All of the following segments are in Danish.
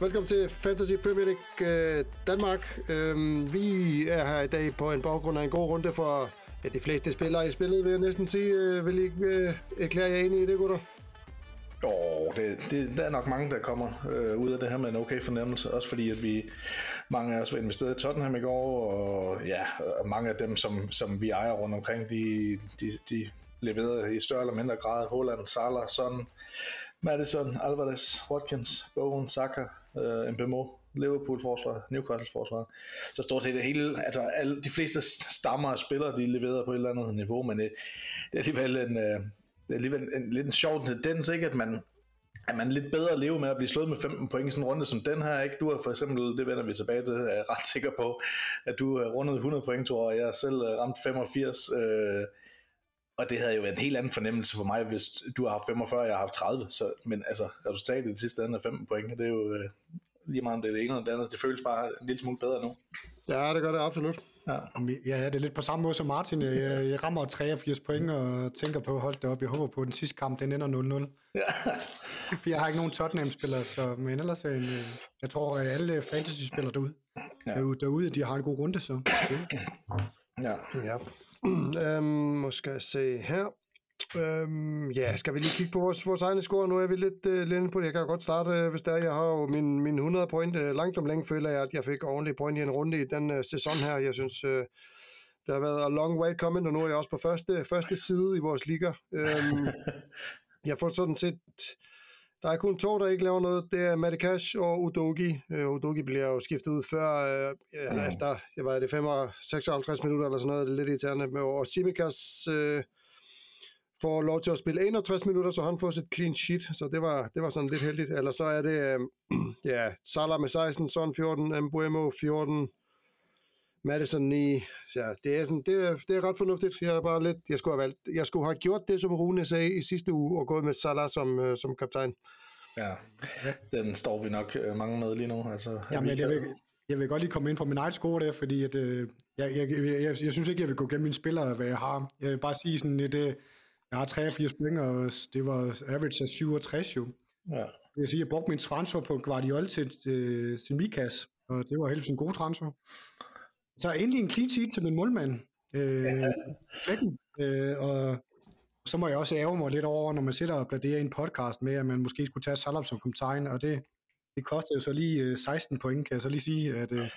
Velkommen til Fantasy Premier League øh, Danmark. Øhm, vi er her i dag på en baggrund af en god runde for ja, de fleste spillere i spillet, vil jeg næsten sige. Øh, vil I ikke øh, erklære jer enige i det, gutter? Jo, det, det, der er nok mange, der kommer øh, ud af det her med en okay fornemmelse. Også fordi, at vi mange af os var investeret i Tottenham i går, og ja, og mange af dem, som, som vi ejer rundt omkring, de, de, de leverede i større eller mindre grad. Holland, Salah, sådan Madison, Alvarez, Watkins, Bowen, Saka, øh, Mbemo, Liverpool forsvar, Newcastle forsvar. Så stort set det hele, altså alle, de fleste stammer og spillere, de leverer på et eller andet niveau, men det, det er alligevel en, øh, det er alligevel en, lidt en sjov tendens, ikke? At man, at man lidt bedre at leve med at blive slået med 15 point i sådan en runde som den her, ikke? Du har for eksempel, det vender vi tilbage til, er ret sikker på, at du har rundet 100 point, tror jeg, jeg selv øh, ramt 85, øh, og det havde jo været en helt anden fornemmelse for mig, hvis du har haft 45, og jeg har haft 30. Så, men altså, resultatet i det sidste ende er 15 point. Det er jo øh, lige meget om det er det ene eller det andet. Det føles bare en lille smule bedre nu. Ja, det gør det absolut. Ja. ja, det er lidt på samme måde som Martin. Jeg, jeg rammer 83 point og tænker på at holde det op. Jeg håber på, at den sidste kamp den ender 0-0. Ja. jeg har ikke nogen Tottenham-spillere, så, men ellers er en, øh, jeg tror, at alle fantasy-spillere derude, ja. derude, de har en god runde. Så. Ja. ja. øhm, måske jeg se her. Øhm, ja, skal vi lige kigge på vores, vores egne score? Nu er vi lidt, uh, lidt på det. Jeg kan godt starte, øh, hvis der er. Jeg har jo min, min 100 point. Uh, langt om længe føler jeg, at jeg fik ordentligt point i en runde i den uh, sæson her. Jeg synes, uh, det har været a long way coming, og nu er jeg også på første, første side i vores liga. Øhm, jeg får sådan set der er kun to, der ikke laver noget. Det er Matikash og Udogi. Uh, Udogi bliver jo skiftet ud før, ja, mm. efter jeg var det 56 minutter eller sådan noget, lidt irriterende. Og Simikas uh, får lov til at spille 61 minutter, så han får sit clean sheet, så det var, det var sådan lidt heldigt. Eller så er det, uh, ja, Salah med 16, Son 14, Mbuemo 14, Madison 9. Ja, det er, sådan, det, er, det er ret fornuftigt. Jeg, er bare lidt, jeg, skulle have valgt, jeg skulle have gjort det, som Rune sagde i sidste uge, og gået med Salah som, uh, som kaptajn. Ja, den står vi nok uh, mange med lige nu. Altså, Jamen, jeg, vil, jeg vil godt lige komme ind på min egen score der, fordi at, uh, jeg, jeg, jeg, jeg, jeg synes ikke, jeg vil gå gennem mine spillere, hvad jeg har. Jeg vil bare sige sådan, at uh, jeg har 83 point, og det var average af 67 jo. Ja. Jeg vil sige, at jeg brugte min transfer på Guardiol til, til, til Mikas, og det var heldigvis en god transfer. Så endelig en clean sheet til min målmand. Øh, ja. øh, og så må jeg også ære mig lidt over, når man sidder og plæderer i en podcast med, at man måske skulle tage Salah som kaptajn, og det, det koster jo så lige 16 øh, point, kan jeg så lige sige, at øh,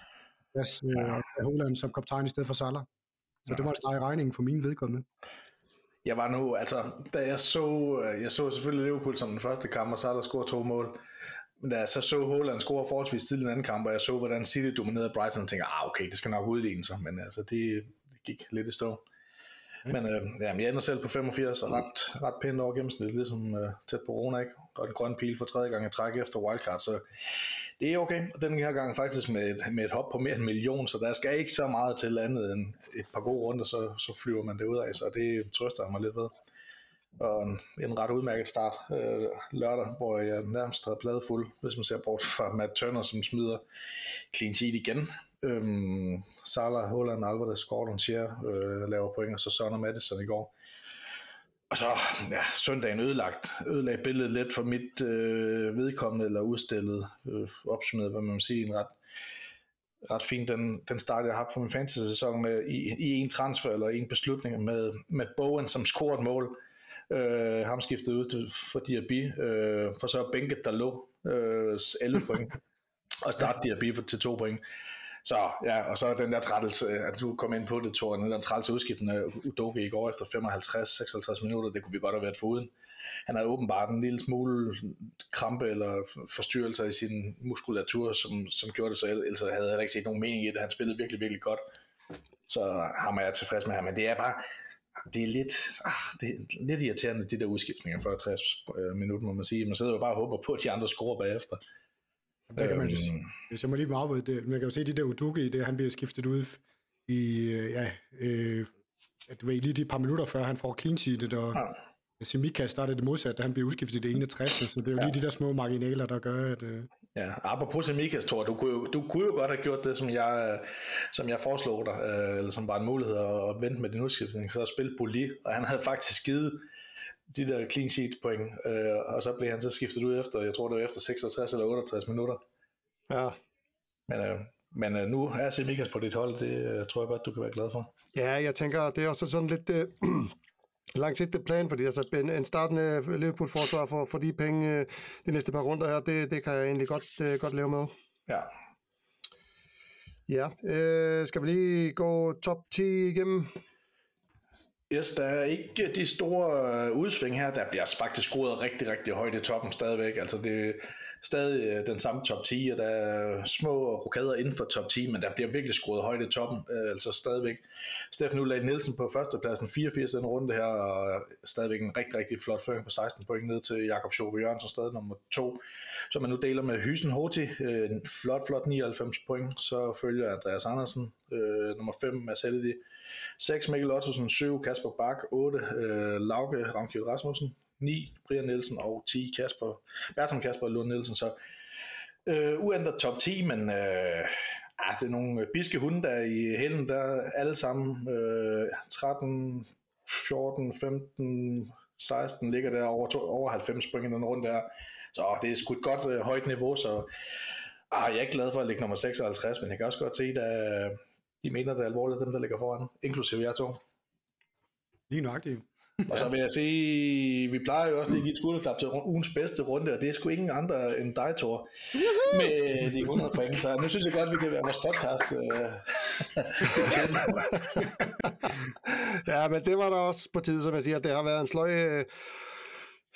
jeg øh, Holland som kaptajn i stedet for Salah. Så ja. det var en streg regningen for min vedkommende. Jeg var nu, altså, da jeg så, øh, jeg så selvfølgelig Liverpool som den første kamp, og Salah scorede to mål, men da jeg så så Holland score forholdsvis tidligt i den anden kamp, og jeg så, hvordan City dominerede Brighton, tænkte jeg, ah, okay, det skal nok udligne sig, men altså, det, det gik lidt i stå. Ja. Men øh, ja, jeg ender selv på 85, og ret, ret pænt over gennemsnit, ligesom øh, tæt på Rona, ikke? Og en grøn pil for tredje gang i træk efter wildcard, så det er okay. Og den her gang faktisk med et, med et hop på mere end en million, så der skal ikke så meget til andet end et par gode runder, så, så flyver man det ud af, så det trøster mig lidt ved og en, en ret udmærket start øh, lørdag, hvor jeg nærmest havde plade fuld, hvis man ser bort fra Matt Turner, som smider clean sheet igen. Øhm, Salah, Holland, Alvarez, Gordon, Shearer øh, laver point, og så Søren og Madison i går. Og så, ja, søndagen ødelagt, ødelagde billedet lidt for mit øh, vedkommende, eller udstillet, øh, opsummeret, hvad man må sige, en ret, ret fint, den, den start, jeg har på min fantasy-sæson med, i, i en transfer, eller en beslutning med, med Bowen, som scorede et mål, øh, ham skiftet ud til, for Diaby, øh, for så bænket der lå øh, 11 point, og starte Diaby for, til 2 point. Så ja, og så den der trættelse, at du kom ind på det, Thor, den der trættelse udskiften af Udoke i går efter 55-56 minutter, det kunne vi godt have været foruden. Han har åbenbart en lille smule krampe eller forstyrrelser i sin muskulatur, som, som gjorde det så, ellers havde jeg ikke set nogen mening i det. Han spillede virkelig, virkelig godt. Så ham er jeg tilfreds med ham, men det er bare, det er lidt, ah, det er lidt irriterende, de der udskiftninger for 60 øh, minutter, må man sige. Man sidder jo bare og håber på, at de andre scorer bagefter. Det kan man, øhm, hvis jeg må lige afbryde det, man kan jo se de der Uduki, det han bliver skiftet ud i, øh, ja, øh, at ved, lige de par minutter før han får clean sheetet, og ja. Simikas, der er det det modsatte, da han bliver udskiftet i det 61. Så det er jo ja. lige de der små marginaler, der gør, at... Øh... Ja, apropos Simikas, tror du kunne, jo, du kunne jo godt have gjort det, som jeg, som jeg foreslog dig, øh, eller som bare en mulighed at vente med din udskiftning, så at spille Boli, og han havde faktisk givet de der clean sheet point, øh, og så blev han så skiftet ud efter, jeg tror det var efter 66 eller 68 minutter. Ja. Men, øh, men øh, nu er Semikas på dit hold, det øh, tror jeg godt, du kan være glad for. Ja, jeg tænker, det er også sådan lidt øh, langsigtet plan, fordi altså, en, en startende Liverpool-forsvar for, for de penge øh, de næste par runder her, det, det kan jeg egentlig godt, øh, godt leve med. Ja. Ja, øh, skal vi lige gå top 10 igennem? Yes, der er ikke de store øh, udsving her. Der bliver faktisk skruet rigtig, rigtig højt i toppen stadigvæk. Altså det stadig øh, den samme top 10, og der er små rokader inden for top 10, men der bliver virkelig skruet højt i toppen. Øh, altså stadigvæk. Steffen Ulrik Nielsen på førstepladsen, 84 den runde her, og stadigvæk en rigtig, rigtig flot føring på 16 point ned til Jakob Schobe Jørgensen, stadig nummer 2, som man nu deler med Hysen Hoti, øh, en flot, flot 99 point. Så følger Andreas Andersen, øh, nummer 5, Mads Heldig, 6 Mikkel Ottosen, 7 Kasper Bak, 8 øh, Lauke Ramkjøl Rasmussen, 9 Brian Nielsen og 10 Kasper, Bertram Kasper Lund Nielsen. Så øh, uændret top 10, men øh, ah, det er nogle biske hunde, der er i hælden, der alle sammen øh, 13, 14, 15, 16 ligger der over, to, over 90 point i den runde der. Så det er sgu et godt øh, højt niveau, så ah, jeg er ikke glad for at ligge nummer 56, men jeg kan også godt se, at de mener det er alvorligt, dem der ligger foran, inklusive jer to. Lige nøjagtigt. Og så vil jeg sige, vi plejer jo også lige at give et skulderklap til ugens bedste runde, og det er sgu ingen andre end dig, Thor, med de 100 point. Så nu synes jeg godt, vi kan være vores podcast. Øh. ja, men det var der også på tid, som jeg siger. Det har været en sløj øh,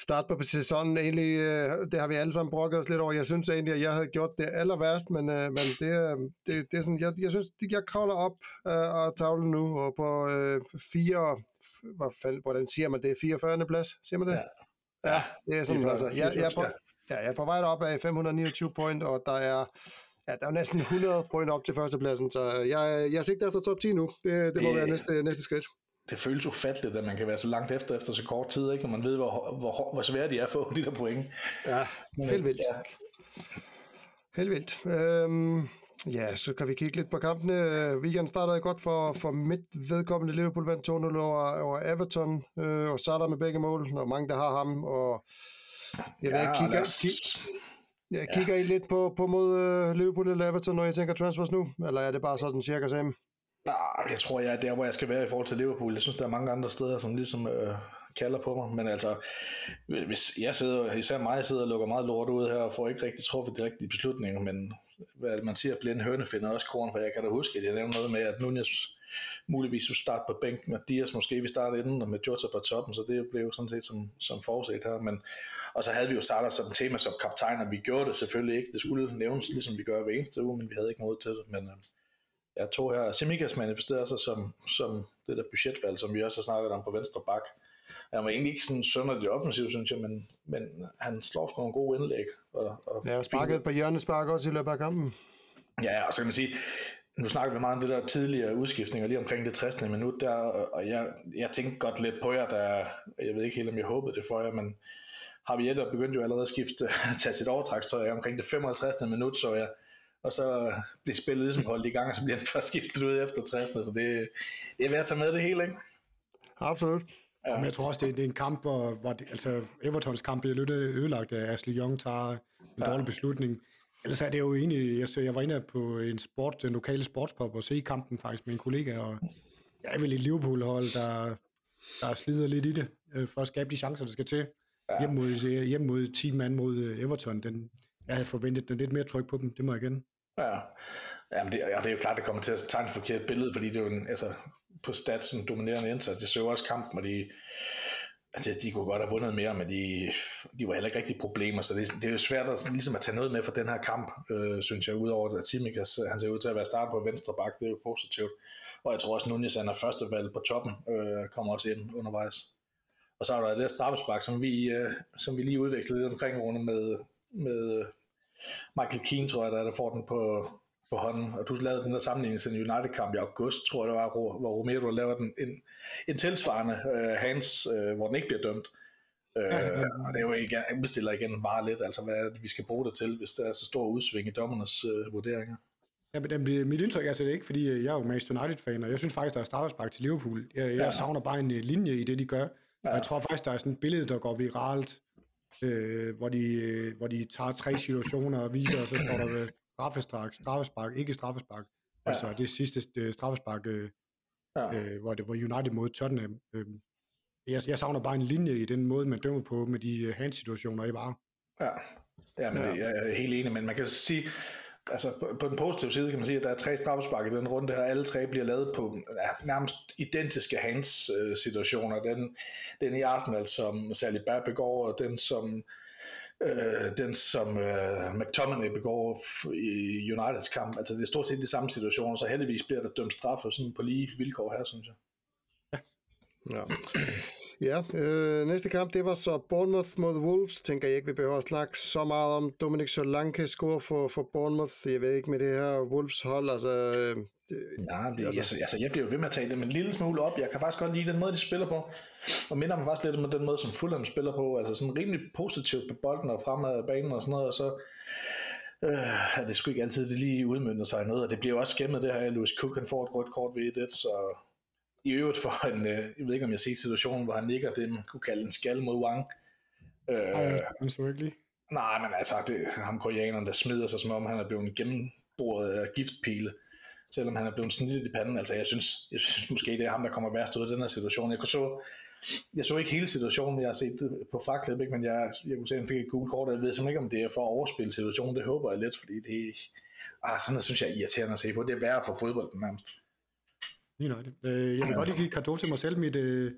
start på sæsonen. Egentlig, øh, det har vi alle sammen brokket os lidt over. Jeg synes egentlig, at jeg havde gjort det aller værst, men, øh, men det, det, det er sådan, jeg, jeg synes, jeg kravler op øh, af tavlen nu, og på øh, fire, hvad fanden, hvordan siger man det, 44. plads, siger man det? Ja, ja det er sådan, altså, jeg, jeg, er på, ja, jeg er på vej op af 529 point, og der er Ja, der er næsten 100 point op til førstepladsen, så jeg, jeg sigter efter top 10 nu. Det, det må det, være næste, næste skridt det føles ufatteligt, at man kan være så langt efter efter så kort tid, ikke? når man ved, hvor, hvor, hvor svært de er at få de der point. Ja, helt vildt. Ja. Helt vildt. Øhm, ja, så kan vi kigge lidt på kampene. Weekend startede godt for, for midt vedkommende Liverpool vandt 2-0 over, over Everton, øh, og Salah med begge mål, og mange der har ham, og jeg ved, ja, kigger, os... kig, jeg kigger ja. I lidt på, på mod uh, Liverpool eller Everton, når jeg tænker transfers nu, eller er det bare sådan cirka samme? Nej, jeg tror, jeg er der, hvor jeg skal være i forhold til Liverpool. Jeg synes, der er mange andre steder, som ligesom øh, kalder på mig. Men altså, hvis jeg sidder, især mig sidder og lukker meget lort ud her, og får ikke rigtig truffet de rigtige beslutninger, men hvad man siger, blinde høne finder også korn, for jeg kan da huske, at jeg nævnte noget med, at Nunez muligvis vil starte på bænken, og Dias måske vil starte inden, og med Jota på toppen, så det blev sådan set som, som forudset her. Men, og så havde vi jo Salah som tema som kaptajn, og vi gjorde det selvfølgelig ikke. Det skulle nævnes, ligesom vi gør hver eneste uge, men vi havde ikke noget til det. Men, øh, jeg tror her, Semikas manifesterer sig som, som det der budgetvalg, som vi også har snakket om på venstre bak. Han var egentlig ikke sådan sønderligt offensiv, synes jeg, men, men han slår sgu nogle gode indlæg. Og, og ja, sparket på hjørnespark også i løbet af kampen. Ja, og så kan man sige, nu snakker vi meget om det der tidligere udskiftninger lige omkring det 60. minut der, og jeg, jeg tænkte godt lidt på jer, der, jeg ved ikke helt, om jeg håbede det for jer, men Javier begyndte jo allerede at skifte, tage sit overtrækstøj omkring det 55. minut, så jeg, og så bliver spillet ligesom holdt i gang, og så bliver han først skiftet ud efter 60. Så det, det er værd at tage med det hele, ikke? Absolut. Ja. Men jeg tror også, det er, det er en kamp, hvor, hvor det, altså Evertons kamp bliver lidt ødelagt af Ashley Young tager en ja. dårlig beslutning. Ellers er det jo egentlig, jeg, jeg var inde på en sport, den lokale sportspop og se kampen faktisk med en kollega, og jeg er vel et Liverpool-hold, der, der slider lidt i det, øh, for at skabe de chancer, der skal til. Ja. Hjem, mod, hjem mod 10 mand mod øh, Everton, den, jeg havde forventet den lidt mere tryk på dem, det må jeg igen. Ja, Jamen det, og det er jo klart, det kommer til at tegne et forkert billede, fordi det er jo en, altså, på statsen dominerende indsats. Jeg så også kampen, og de, altså, de kunne godt have vundet mere, men de, de var heller ikke rigtig problemer, så det, det er jo svært at, ligesom at tage noget med fra den her kamp, øh, synes jeg, udover at Timikas, han ser ud til at være start på venstre bak, det er jo positivt. Og jeg tror også, at Nunez er første valg på toppen, øh, kommer også ind undervejs. Og så er der det straffespark, som vi, øh, som vi lige udviklede lidt omkring med, med Michael Keane, tror jeg, der, der får den på, på hånden, og du lavede den der sammenligning til en United-kamp i august, tror jeg det var, hvor Romero lavede den en, en tilsvarende uh, hands, uh, hvor den ikke bliver dømt. Uh, ja, ja. Og det er jo igen, jeg bestiller igen bare lidt, altså hvad vi skal bruge det til, hvis der er så stor udsving i dommernes uh, vurderinger. Ja, men det, mit indtryk er det ikke, fordi jeg er jo Manchester United-fan, og jeg synes faktisk, der er straffespark til Liverpool. Jeg, jeg ja. savner bare en linje i det, de gør. Ja. Og jeg tror faktisk, der er sådan et billede, der går viralt, øh, hvor, de, øh, hvor de tager tre situationer og viser, og så står der, straffespark, straffespark, ikke straffespark, ja. og så det sidste det straffespark, øh, ja. øh, hvor det var United mod Tottenham. Øh, jeg, jeg savner bare en linje i den måde, man dømmer på med de uh, handsituationer i var. Ja, ja, men ja. jeg er helt enig, men man kan sige, altså på, på den positive side kan man sige, at der er tre straffespark i den runde her, alle tre bliver lavet på ja, nærmest identiske hands-situationer. Den, den i Arsenal, som Saliba begår, og den som øh, den som øh, McTominay begår i Uniteds kamp. Altså det er stort set de samme situationer, så heldigvis bliver der dømt straffe sådan på lige vilkår her, synes jeg. Ja. Ja, øh, næste kamp, det var så Bournemouth mod Wolves. Tænker jeg ikke, vi behøver at snakke så meget om. Dominic Solanke score for, for Bournemouth. Jeg ved ikke med det her Wolves hold, altså... Øh, det, Nej, det, altså, altså, altså, jeg bliver jo ved med at tale dem en lille smule op. Jeg kan faktisk godt lide den måde, de spiller på. Og minder mig faktisk lidt om den måde, som Fulham spiller på. Altså sådan rimelig positivt på bolden og frem af banen og sådan noget. Og så øh, er det sgu ikke altid, det lige udmyndter sig noget. Og det bliver også skæmmet det her. Louis Cook han får et rødt kort ved det, så i øvrigt for en, øh, jeg ved ikke om jeg har set situationen, hvor han nikker det, man kunne kalde en skal mod Wang. Øh, Ej, så ikke lige. Nej, men altså, det er ham koreaneren, der smider sig, som om han er blevet gennemboret af giftpile, selvom han er blevet snittet i panden. Altså, jeg synes, jeg synes måske, det er ham, der kommer værst ud af den her situation. Jeg kunne så, jeg så ikke hele situationen, jeg har set det på ikke? men jeg, jeg kunne se, at han fik et gult kort, jeg ved simpelthen ikke, om det er for at overspille situationen, det håber jeg lidt, fordi det ah, sådan noget synes jeg er irriterende at se på, det er værre for fodbolden nærmest. Det. Øh, jeg vil godt lige give kado til mig selv. Mit, øh,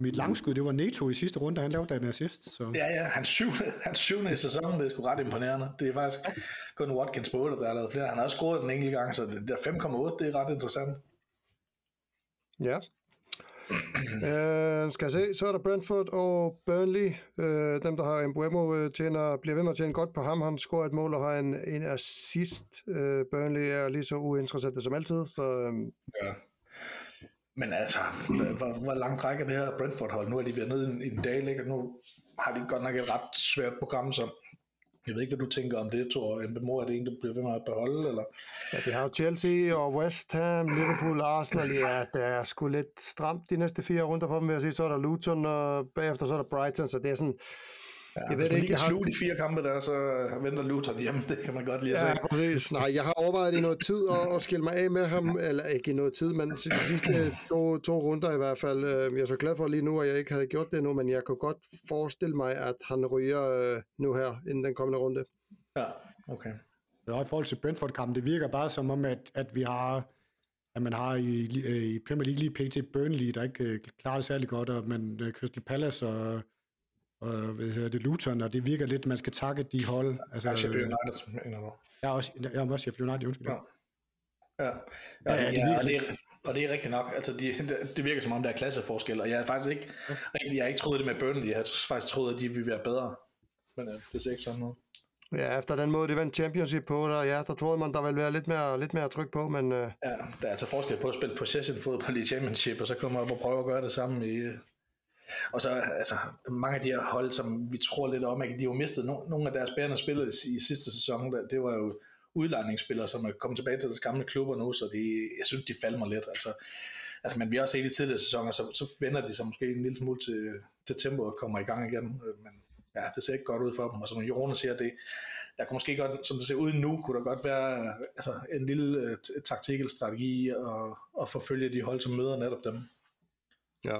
mit langskud, det var Neto i sidste runde, han lavede den assist. Så. Ja, ja, hans syvende, hans syvende i sæsonen, det er sgu ret imponerende. Det er faktisk kun Watkins på 8, der har lavet flere. Han har også scoret den enkelte gang, så det der 5,8, det er ret interessant. Ja. uh, skal jeg se, så er der Brentford og Burnley. Uh, dem, der har Embuemo, uh, tjener, bliver ved med at tjene godt på ham. Han scorer et mål og har en, en assist. Uh, Burnley er lige så uinteressant som altid. Så, um, ja. Men altså, hvor, hvor langt rækker det her Brentford-hold? Nu er de været nede i en, en dag, ikke? nu har de godt nok et ret svært program, så jeg ved ikke, hvad du tænker om det, Thor. Mbemo, er det en, der bliver ved med at beholde? Eller? Ja, det har jo Chelsea og West Ham, Liverpool og Arsenal. Ja, der er sgu lidt stramt de næste fire runder for dem, vil jeg sige. Så er der Luton, og bagefter så er der Brighton, så det er sådan... Ja, jeg ved ikke, jeg har... de fire kampe der, så venter Luton hjemme. Det kan man godt lide at ja, se. præcis. Nej, jeg har overvejet i noget tid at, at skille mig af med ham, eller ikke i noget tid, men de sidste to, to runder i hvert fald. Øh, jeg er så glad for lige nu, at jeg ikke havde gjort det nu, men jeg kunne godt forestille mig, at han ryger øh, nu her, inden den kommende runde. Ja, okay. Ja, i forhold til Brentford-kampen, det virker bare som om, at, at vi har at man har i, i Premier League lige pt. Burnley, der ikke øh, klarer det særlig godt, og man Crystal Palace og og hvad hedder det, Luton, og det virker lidt, at man skal takke de hold. Altså, ja, Sheffield United, mener du? Ja, også, jeg også Sheffield United, undskyld. Ja. Ja, ja, ja, ja, det og, det er, og det er rigtigt nok. Altså, de, det virker som om, der er klasseforskel, og jeg har faktisk ikke, ja. jeg har ikke troet det med Burnley. Jeg har faktisk troet, at de ville være bedre. Men ja, det ser ikke sådan noget. Ja, efter den måde, de vandt championship på, der, ja, der troede man, der ville være lidt mere, lidt mere tryk på, men... Uh... Ja, der er altså forskel på at spille possession fodbold i championship, og så kommer man op og prøve at gøre det samme i, og så altså, mange af de her hold, som vi tror lidt om, at de har jo mistet no- nogle af deres bærende spillere i sidste sæson. Der, det var jo udlejningsspillere, som er kommet tilbage til deres gamle klubber nu, så de, jeg synes, de falder lidt. Altså, altså, men vi har også set i tidligere sæsoner, så, så vender de sig måske en lille smule til, til tempo og kommer i gang igen. Øh, men ja, det ser ikke godt ud for dem. Og som Jorne siger, det, der kunne måske godt, som det ser ud nu, kunne der godt være altså, en lille øh, uh, taktik eller strategi at, at forfølge de hold, som møder netop dem. Ja,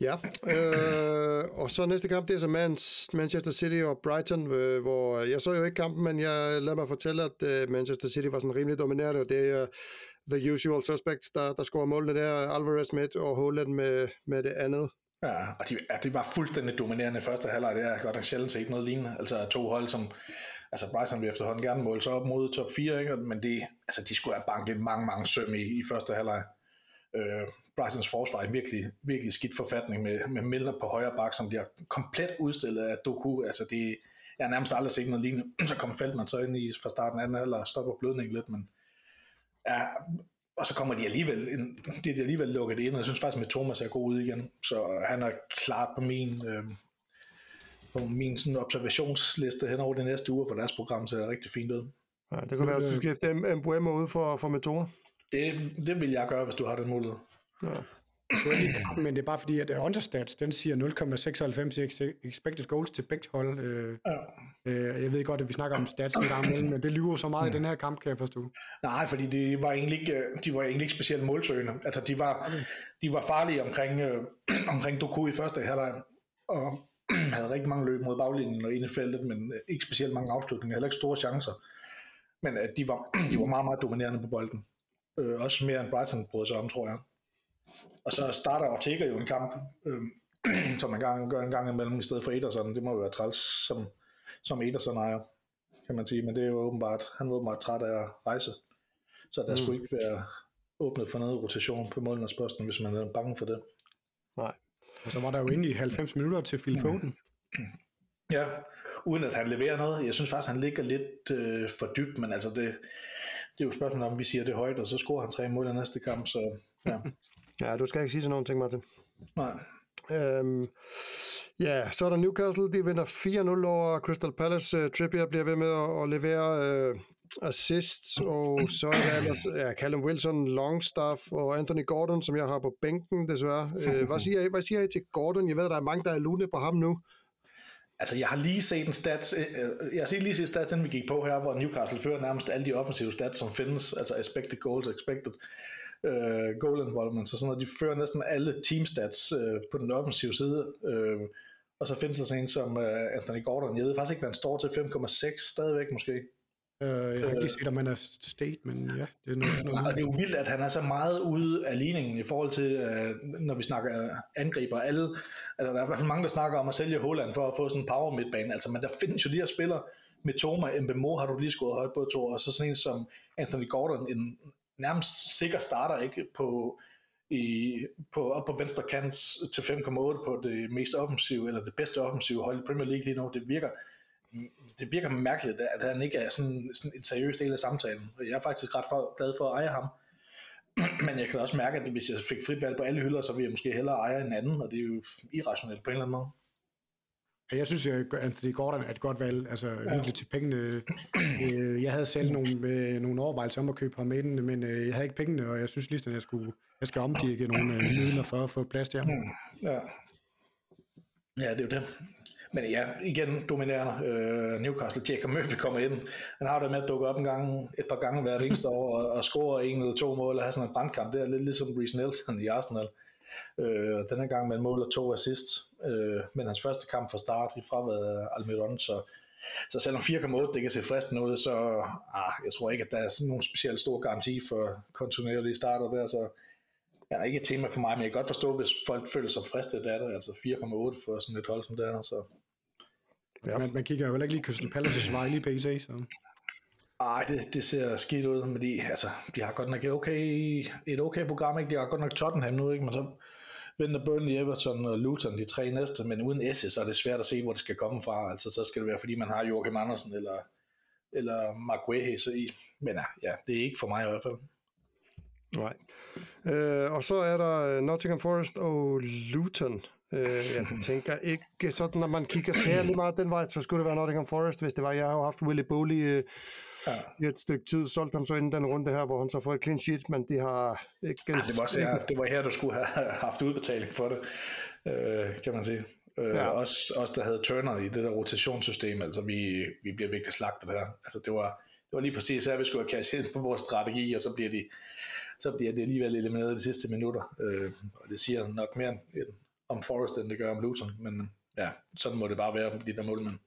Ja, øh, og så næste kamp, det er så Manchester City og Brighton, øh, hvor øh, jeg så jo ikke kampen, men jeg øh, lader mig fortælle, at øh, Manchester City var sådan rimelig dominerende, og det er uh, the usual suspects, der, der scorer målene der, Alvarez med og Holland med, med det andet. Ja, og de, ja, de var fuldstændig dominerende i første halvleg, det er godt nok sjældent set noget lignende, altså to hold, som altså Brighton vil efterhånden gerne måle sig op mod top 4, ikke? men det, altså, de skulle have banket mange, mange søm i, i første halvleg. Øh, Brightons forsvar i virkelig, virkelig skidt forfatning med, med Miller på højre bak, som bliver komplet udstillet af Doku. Altså det, jeg har nærmest aldrig set noget lignende. Så kommer Feldman så ind i fra starten af den, eller stopper blødningen lidt, men ja, og så kommer de alligevel, ind, de er alligevel lukket ind, og jeg synes faktisk, at Thomas er god ud igen, så han er klart på min, øh, på min sådan observationsliste hen over de næste uger, for deres program ser rigtig fint ud. Ja, det kan være, at du skifter Mbuemo ud for, for Metora. Det, det vil jeg gøre, hvis du har den mulighed. Ja. men det er bare fordi, at understats, den siger 0,96 i expected goals til begge hold. Øh, ja. øh, jeg ved godt, at vi snakker om stats en gang imellem, men det lyver så meget mm. i den her kamp, kan jeg forstå. Nej, fordi de var egentlig ikke, de var egentlig ikke specielt målsøgende. Altså, de var, de var farlige omkring, øh, omkring Doku i første halvleg, og havde rigtig mange løb mod baglinjen og ind i feltet, men ikke specielt mange afslutninger, heller ikke store chancer. Men at de var, de var meget, meget dominerende på bolden. Øh, også mere end Brighton brød sig om, tror jeg. Og så starter Ortega jo en kamp, øh, som man gang, gør en gang imellem i stedet for Ederson. Det må jo være træls som, som Ederson ejer, kan man sige. Men det er jo åbenbart, han var åbenbart træt af at rejse. Så der mm. skulle ikke være åbnet for noget rotation på målmandsposten, hvis man er bange for det. Nej. Og så var der jo egentlig 90 minutter til Phil Foden. Ja, uden at han leverer noget. Jeg synes faktisk, han ligger lidt øh, for dybt, men altså det, det er jo spørgsmålet om, vi siger det højt, og så scorer han tre mål i næste kamp, så ja. ja, du skal ikke sige sådan nogen ting, Martin. Nej. Øhm, ja, så er der Newcastle, de vinder 4-0 over Crystal Palace. Uh, Trippier bliver ved med at, at levere uh, assists, og så er der ellers ja, Callum Wilson, Longstaff og Anthony Gordon, som jeg har på bænken desværre. Uh, hvad, siger I, hvad siger I til Gordon? Jeg ved, der er mange, der er lune på ham nu. Altså, jeg har lige set en stats, øh, jeg har lige set stats, inden vi gik på her, hvor Newcastle fører nærmest alle de offensive stats, som findes, altså expected goals, expected uh, goal involvement, så sådan noget, de fører næsten alle team stats uh, på den offensive side, uh, og så findes der sådan en som uh, Anthony Gordon, jeg ved faktisk ikke, hvad han står til, 5,6 stadigvæk måske. Uh, jeg har ikke set, om han er state, men ja, det er noget, noget. Og det er jo vildt, at han er så meget ude af ligningen i forhold til, uh, når vi snakker angriber. Alle, altså, der er i hvert fald mange, der snakker om at sælge Holland for at få sådan en power midtbane. Altså, men der findes jo de her spillere, med Toma, Mbemo har du lige skåret højt på, to, og så sådan en som Anthony Gordon, en nærmest sikker starter ikke på, i, på, op på venstre kant til 5,8 på det mest offensive, eller det bedste offensive hold i Premier League lige nu. Det virker, det virker mærkeligt, at han ikke er sådan, sådan en seriøs del af samtalen. Jeg er faktisk ret for, glad for at eje ham. Men jeg kan også mærke, at hvis jeg fik frit valg på alle hylder, så ville jeg måske hellere eje en anden, og det er jo irrationelt på en eller anden måde. Jeg synes, at Anthony Gordon er et godt valg, altså ja. virkelig til pengene. Øh, jeg havde selv nogle, øh, nogle overvejelser om at købe ham med den, men øh, jeg havde ikke pengene, og jeg synes lige, at jeg, skulle, jeg skal omdirke nogle midler for at få plads til ham. Hmm. Ja. ja, det er jo det. Men ja, igen dominerende. Øh, Newcastle, Jacob Murphy kommer ind. Han har det med at dukke op en gang, et par gange hver eneste år og, og score en eller to mål og have sådan en brandkamp. Det er lidt ligesom Reece Nelson i Arsenal. Øh, Øh, denne gang med en mål og to assist. Øh, men hans første kamp fra start i fraværet Almiron, så så selvom 4,8 det kan se fristende ud, så ah, jeg tror ikke, at der er sådan nogen specielt stor garanti for kontinuerlige starter der, så ja, er ikke et tema for mig, men jeg kan godt forstå, hvis folk føler sig fristet af det, altså 4,8 for sådan et hold som der, så... Ja. Man, man kigger jo heller ikke lige Crystal Palace's vej lige pt, så... Ej, det, det ser skidt ud, men de, altså, de har godt nok et okay, et okay program, ikke? De har godt nok Tottenham nu, ikke? Men så venter Burnley, Everton og Luton, de tre næste, men uden Esse, så er det svært at se, hvor det skal komme fra. Altså, så skal det være, fordi man har Joachim Andersen eller, eller Mark Wehe, så i. Men ja, det er ikke for mig i hvert fald. Nej. Øh, og så er der øh, Nottingham Forest og Luton. Øh, jeg tænker ikke sådan, når man kigger særlig meget den vej, så skulle det være Nottingham Forest, hvis det var. Jeg har jo haft Willy Bowley øh, ja. et stykke tid, solgte ham så inden den runde her, hvor han så får et clean sheet, men de har ikke... Ja, det, var også, ja, det var her, du skulle have haft udbetaling for det, øh, kan man sige. Øh, ja. også, også der havde Turner i det der rotationssystem, altså vi, vi bliver virkelig slagtet her. Altså det var, det var lige præcis her, vi skulle have cashet på vores strategi, og så bliver de så bliver det alligevel elimineret de sidste minutter. Øh, og det siger nok mere om Forrest, end det gør om Luton. Men ja, sådan må det bare være, de der målmænd.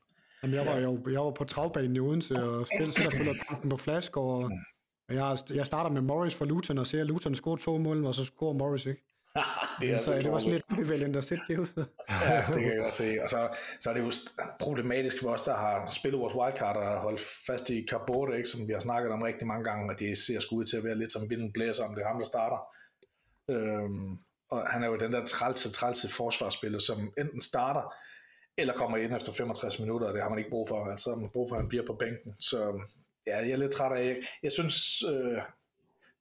Jamen, jeg var jo jeg var på travbanen i Odense, og Fælles der følger kampen på flask, og jeg, jeg starter med Morris for Luton, og ser, at Luton scorer to mål, og så scorer Morris ikke det, er så, det var sådan lidt ambivalent at sætte det ud. ja, det kan jeg godt se. Og så, så er det jo problematisk for os, der har spillet vores wildcard og holdt fast i Carbode, ikke, som vi har snakket om rigtig mange gange, og det ser sgu ud til at være lidt som vinden blæser, om det er ham, der starter. Øhm, og han er jo den der trælse, trælse forsvarsspiller, som enten starter, eller kommer ind efter 65 minutter, og det har man ikke brug for. Altså man brug for, at han bliver på bænken. Så ja, jeg er lidt træt af. Jeg synes, øh,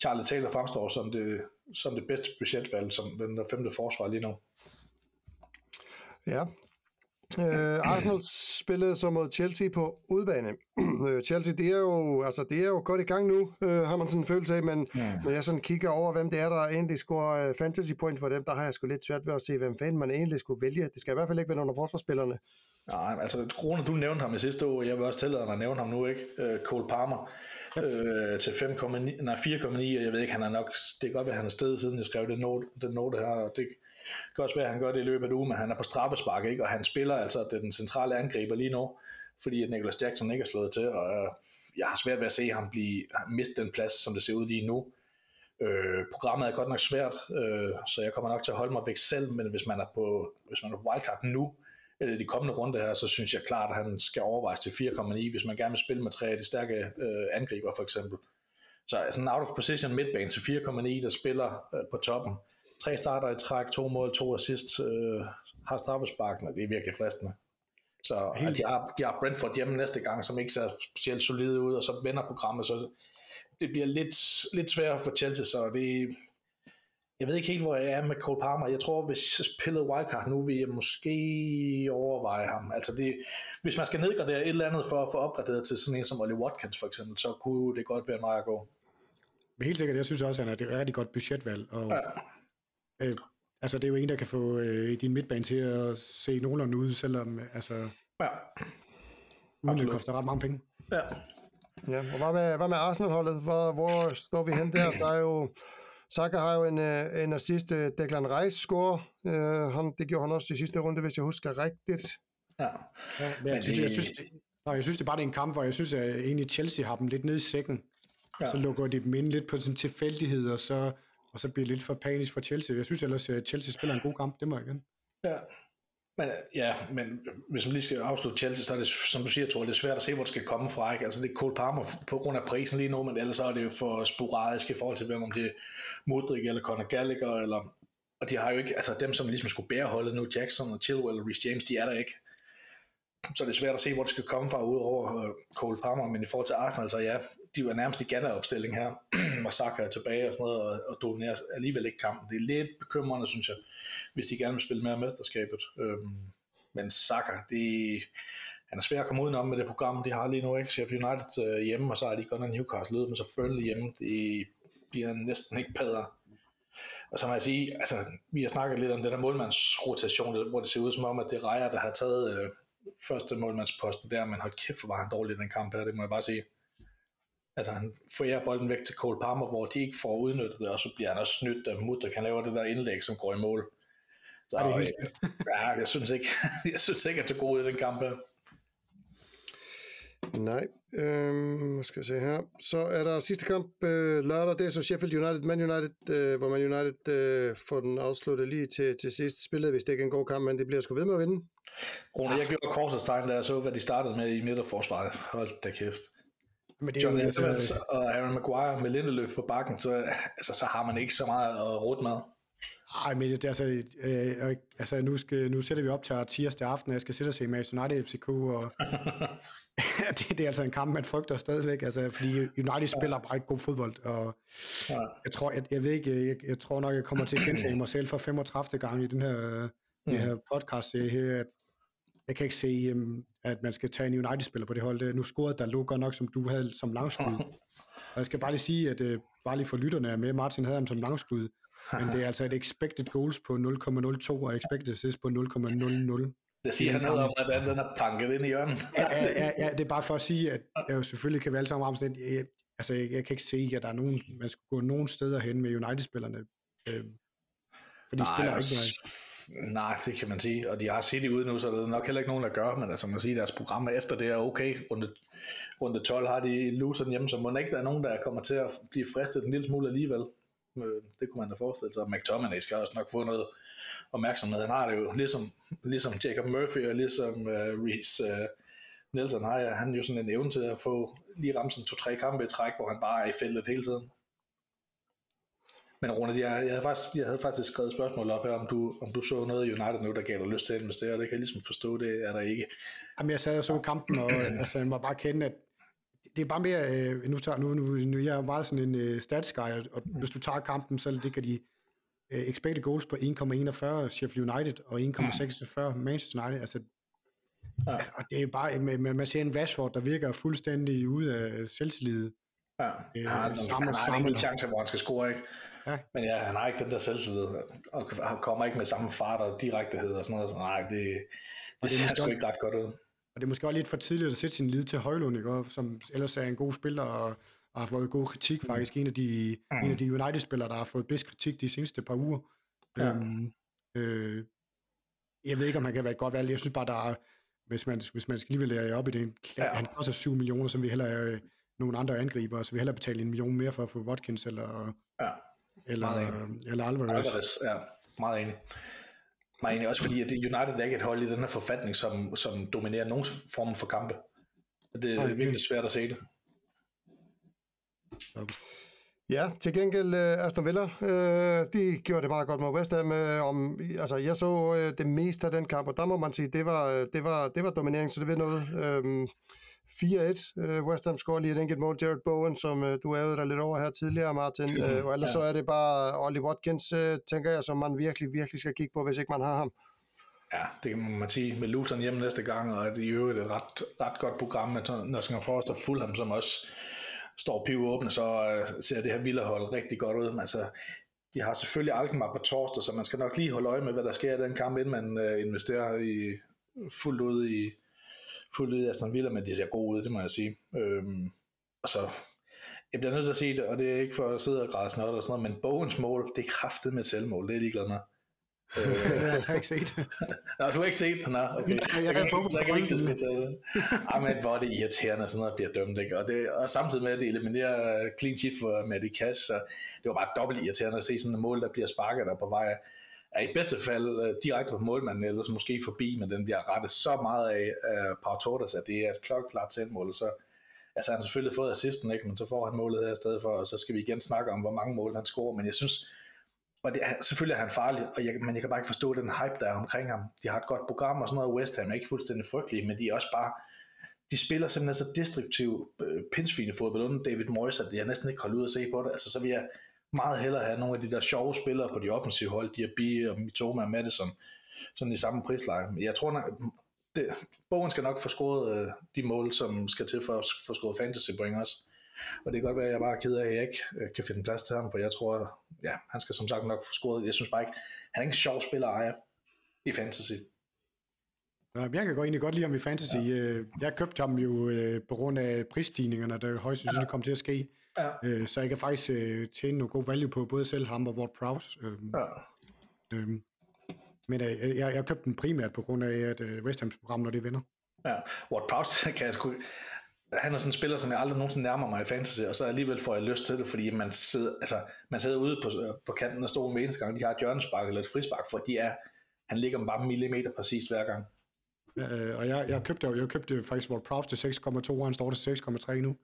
Charlie Taylor fremstår som det, som det bedste budgetvalg, som den der femte forsvar lige nu. Ja. Øh, Arsenal spillede så mod Chelsea på udbane. Øh, Chelsea, det er, jo, altså, det er jo godt i gang nu, øh, har man sådan en følelse af, men ja. når jeg sådan kigger over, hvem det er, der egentlig scorer uh, fantasy point for dem, der har jeg sgu lidt svært ved at se, hvem fanden man egentlig skulle vælge. Det skal i hvert fald ikke være af forsvarsspillerne. Nej, altså Krone, du nævnte ham i sidste år, jeg vil også tillade mig at nævne ham nu, ikke? Uh, Cole Palmer yep. øh, til 5,9, nej 4,9, og jeg ved ikke, han er nok, det kan godt være, han er sted siden jeg skrev den note, den note her, og det kan også være, at han gør det i løbet af ugen, men han er på straffespark, ikke? og han spiller altså den centrale angriber lige nu, fordi at Nicholas Jackson ikke er slået til, og øh, jeg har svært ved at se ham blive, miste den plads, som det ser ud lige nu. Øh, programmet er godt nok svært, øh, så jeg kommer nok til at holde mig væk selv, men hvis man er på, hvis man er på wildcard nu, eller de kommende runde her, så synes jeg klart, at han skal overvejes til 4,9, hvis man gerne vil spille med tre af de stærke øh, angriber for eksempel. Så sådan en out of position midtbane til 4,9, der spiller øh, på toppen, tre starter i træk, to mål, to assist, øh, har straffesparken, og det er virkelig fristende. Så Helt. de, har, de har Brentford hjemme næste gang, som ikke ser specielt solide ud, og så vender programmet, så det bliver lidt, lidt sværere for Chelsea, så det, jeg ved ikke helt, hvor jeg er med Cole Palmer. Jeg tror, hvis jeg spillede wildcard nu, vil jeg måske overveje ham. Altså det, hvis man skal nedgradere et eller andet for at få opgraderet til sådan en som Ollie Watkins for eksempel, så kunne det godt være en vej at gå. Helt sikkert, jeg synes også, at han er et rigtig godt budgetvalg. Og ja. Øh, altså, det er jo en, der kan få øh, din midtbane til at se nogenlunde ud, selvom, altså, ja. uden det koster ret mange penge. Ja. Ja, og hvad med, hvad med Arsenal-holdet? Hvor, hvor står vi hen der? Der er jo, Saka har jo en, øh, en assist, øh, Declan Rice score. Uh, han, det gjorde han også i sidste runde, hvis jeg husker rigtigt. Ja, ja men jeg, synes, jeg, synes, det, nej, jeg synes, det er bare det er en kamp, hvor jeg synes, at egentlig Chelsea har dem lidt nede i sækken. Ja. Så lukker de dem ind lidt på sådan tilfældighed, og så og så bliver det lidt for panisk for Chelsea. Jeg synes ellers, at Chelsea spiller en god kamp, det må jeg igen. Ja, men, ja, men hvis man lige skal afslutte Chelsea, så er det, som du siger, tror det er svært at se, hvor det skal komme fra. Ikke? Altså det er Cole Palmer på grund af prisen lige nu, men ellers så er det jo for sporadisk i forhold til, hvem om det er Modric eller Conor Gallagher, eller, og de har jo ikke, altså dem, som ligesom skulle bære holdet nu, Jackson og Chilwell og Rhys James, de er der ikke. Så det er svært at se, hvor det skal komme fra, udover øh, Cole Palmer, men i forhold til Arsenal, så ja, de var nærmest i Ghana-opstilling her, og Saka er tilbage og sådan noget, og, og dominerer alligevel ikke kampen. Det er lidt bekymrende, synes jeg, hvis de gerne vil spille mere mesterskabet. Øhm, men Saka, det, han er svær at komme udenom med det program, de har lige nu, ikke? Sheffield United øh, hjemme, og så er de godt nok Newcastle ude, men så Burnley hjemme, det bliver næsten ikke bedre. Og så må jeg sige, altså, vi har snakket lidt om den der målmandsrotation, hvor det ser ud som om, at det er Rejer, der har taget øh, første målmandsposten der, men hold kæft, hvor var han dårlig i den kamp her, det må jeg bare sige. Altså han forærer bolden væk til Cole Palmer, hvor de ikke får udnyttet det, og så bliver han også snydt af Mudrik. Han laver det der indlæg, som går i mål. Så, er det helt ja, jeg synes ikke, jeg synes ikke, at det er god i den kamp her. Nej, øhm, skal jeg se her. Så er der sidste kamp øh, lørdag, det er så Sheffield United, Man United, øh, hvor Man United øh, får den afsluttet lige til, til sidst spillet, hvis det ikke er en god kamp, men det bliver sgu ved med at vinde. Rune, jeg gjorde korsestegn, da jeg så, hvad de startede med i midterforsvaret. Hold da kæft. Men det er John jo, altså, og Aaron Maguire med Lindeløf på bakken, så, altså, så har man ikke så meget at råde med. Nej, men det, altså, øh, altså nu, skal, nu sætter vi op til tirsdag aften, og jeg skal sætte og se Manchester United FCK, og det, det, er altså en kamp, man frygter stadigvæk, altså, fordi United spiller bare ikke god fodbold, og ja. jeg tror, jeg, jeg ved ikke, jeg, jeg tror nok, jeg kommer til at gentage mig selv for 35. gang i den her, mm. her podcast her, at jeg kan ikke se, um, at man skal tage en United-spiller på det hold. Nu scorede der godt nok, som du havde som langskud. Og jeg skal bare lige sige, at uh, bare lige for lytterne er med, Martin havde ham som langskud, men det er altså et expected goals på 0,02 og expected assists på 0,00. Det siger han noget om, hvordan den er panket ind i hjørnet. ja, ja, ja, det er bare for at sige, at jeg jo selvfølgelig kan vi alle sammen ramme sådan et, altså jeg, jeg, kan ikke se, at der er nogen, man skulle gå nogen steder hen med United-spillerne. Øh, for de Nej, spiller ikke noget. Nej, det kan man sige. Og de har City ude nu, så der er nok heller ikke nogen, der gør. Men altså, man siger, deres program efter det er okay. Runde, runde 12 har de Luton hjemme, så må ikke der er nogen, der kommer til at blive fristet en lille smule alligevel. Øh, det kunne man da forestille sig. McTominay skal også nok få noget opmærksomhed. Han har det jo ligesom, ligesom Jacob Murphy og ligesom uh, Reece uh, Nelson har jeg, han jo sådan en evne til at få lige ramt sådan to-tre kampe i træk, hvor han bare er i feltet hele tiden. Men Rune, jeg, jeg, havde faktisk, jeg havde faktisk skrevet spørgsmål op her, om du, om du så noget i United nu, der gav dig lyst til at investere. Det kan jeg ligesom forstå, det er der ikke. Jamen, jeg sad og så kampen, og altså, jeg må bare kende, at det er bare mere, øh, nu, tager, nu, nu, nu jeg er meget sådan en øh, stats guy, og hvis du tager kampen, så ligger de øh, expected goals på 1,41 Sheffield United og 1,46 Manchester United. Altså, Ja. Og det er bare, man, man ser en Rashford, der virker fuldstændig ude af selvtillid. Ja, øh, han, har, samme, han har ingen chance, hvor han skal score, ikke? Ja. Men ja, han har ikke den der selvtillid, og kommer ikke med samme fart og direktehed og sådan noget. Så nej, det, det, det ser sgu ikke ret godt ud. Og det er måske også lidt for tidligt at sætte sin lid til Højlund, ikke? som ellers er en god spiller, og har fået god kritik, mm. faktisk en af de, mm. en af de United-spillere, der har fået bedst kritik de seneste par uger. Ja. Øhm, øh, jeg ved ikke, om han kan være et godt valg. Jeg synes bare, der er, hvis man, hvis man skal lige lære op i det, ja. han koster 7 millioner, som vi heller er øh, nogle andre angriber, så vi heller betale en million mere for at få Watkins eller, ja. Eller, eller Alvarez. Alvarez. Ja, meget enig. Meget enig, også fordi at United er ikke et hold i den her forfatning, som, som dominerer nogen form for kampe. Det er virkelig svært at se det. Ja, til gengæld uh, Aston Villa, uh, de gjorde det meget godt med West Ham. Uh, om, altså, jeg så uh, det meste af den kamp, og der må man sige, det var, det var, det var dominering, så det ved noget. Uh, 4-1. Uh, West Ham scorer lige et enkelt mål. Jared Bowen, som uh, du havde der lidt over her tidligere, Martin. Uh, og ellers ja. så er det bare Ollie Watkins, uh, tænker jeg, som man virkelig, virkelig skal kigge på, hvis ikke man har ham. Ja, det må man sige. Med Luton hjemme næste gang, og det er jo et ret, ret godt program med Nottingham Forest og Fulham, som også står piv åbne, så ser det her vilde rigtig godt ud. Altså, de har selvfølgelig Alkmaar på torsdag, så man skal nok lige holde øje med, hvad der sker i den kamp, inden man uh, investerer i, fuldt ud i, fuldt ud i Aston Villa, men de ser gode ud, det må jeg sige. Øhm, og så, jeg bliver nødt til at sige det, og det er ikke for at sidde og græde snot og sådan noget, men Bogens mål, det er kraftet med et selvmål, det er de glad med. Øh, jeg har ikke set det. Nå, du har ikke set det, nå, okay. Jeg, jeg, kan, kan, så kan ikke diskutere det. Ej, men hvor er det irriterende, sådan noget bliver dømt, ikke? Og, det, og samtidig med, at det eliminerer clean sheet for Matty Cash, så det var bare dobbelt irriterende at se sådan et mål, der bliver sparket der på vej er i bedste fald øh, direkte på målmanden, eller måske forbi, men den bliver rettet så meget af uh, Pau Torres, at det er et klokklart selvmål, så altså han har selvfølgelig fået assisten, ikke? men så får han målet her i stedet for, og så skal vi igen snakke om, hvor mange mål han scorer, men jeg synes, og det er, selvfølgelig er han farlig, og jeg, men jeg kan bare ikke forstå den hype, der er omkring ham. De har et godt program og sådan noget, West Ham er ikke fuldstændig frygtelige, men de er også bare, de spiller simpelthen så destruktiv øh, pinsfine fodbold under David Moyes, at jeg næsten ikke holder ud at se på det. Altså, så vil jeg meget hellere have nogle af de der sjove spillere på de offensive hold, Diaby og Mitoma og Madison, sådan i samme prisleje. Jeg tror nok, det, Bogen skal nok få scoret øh, de mål, som skal til for at få scoret fantasy point også. Og det kan godt være, at jeg bare er ked af, at jeg ikke øh, kan finde plads til ham, for jeg tror, ja, han skal som sagt nok få scoret. Jeg synes bare ikke, han er ikke en sjov spiller ejer i fantasy. Jeg kan godt egentlig godt lide ham i fantasy. Ja. Øh, jeg købte ham jo øh, på grund af prisstigningerne, der højst sandsynligt ja. kom til at ske. Ja. Øh, så jeg kan faktisk tjene noget god value på både selv ham og Ward Prowse. Ja. Øhm, men jeg, jeg købte den primært på grund af, at West Ham's program, når det vinder. Ja, Ward Prowse kan jeg sgu... Han er sådan en spiller, som jeg aldrig nogensinde nærmer mig i fantasy, og så alligevel får jeg lyst til det, fordi man sidder, altså, man sidder ude på, på kanten og står med eneste gang, de har et hjørnespark eller et frispark, for de er, han ligger dem bare millimeter præcist hver gang. Øh, og jeg, jeg, købte, jeg købte faktisk Ward Prowse til 6,2, og han står til 6,3 nu.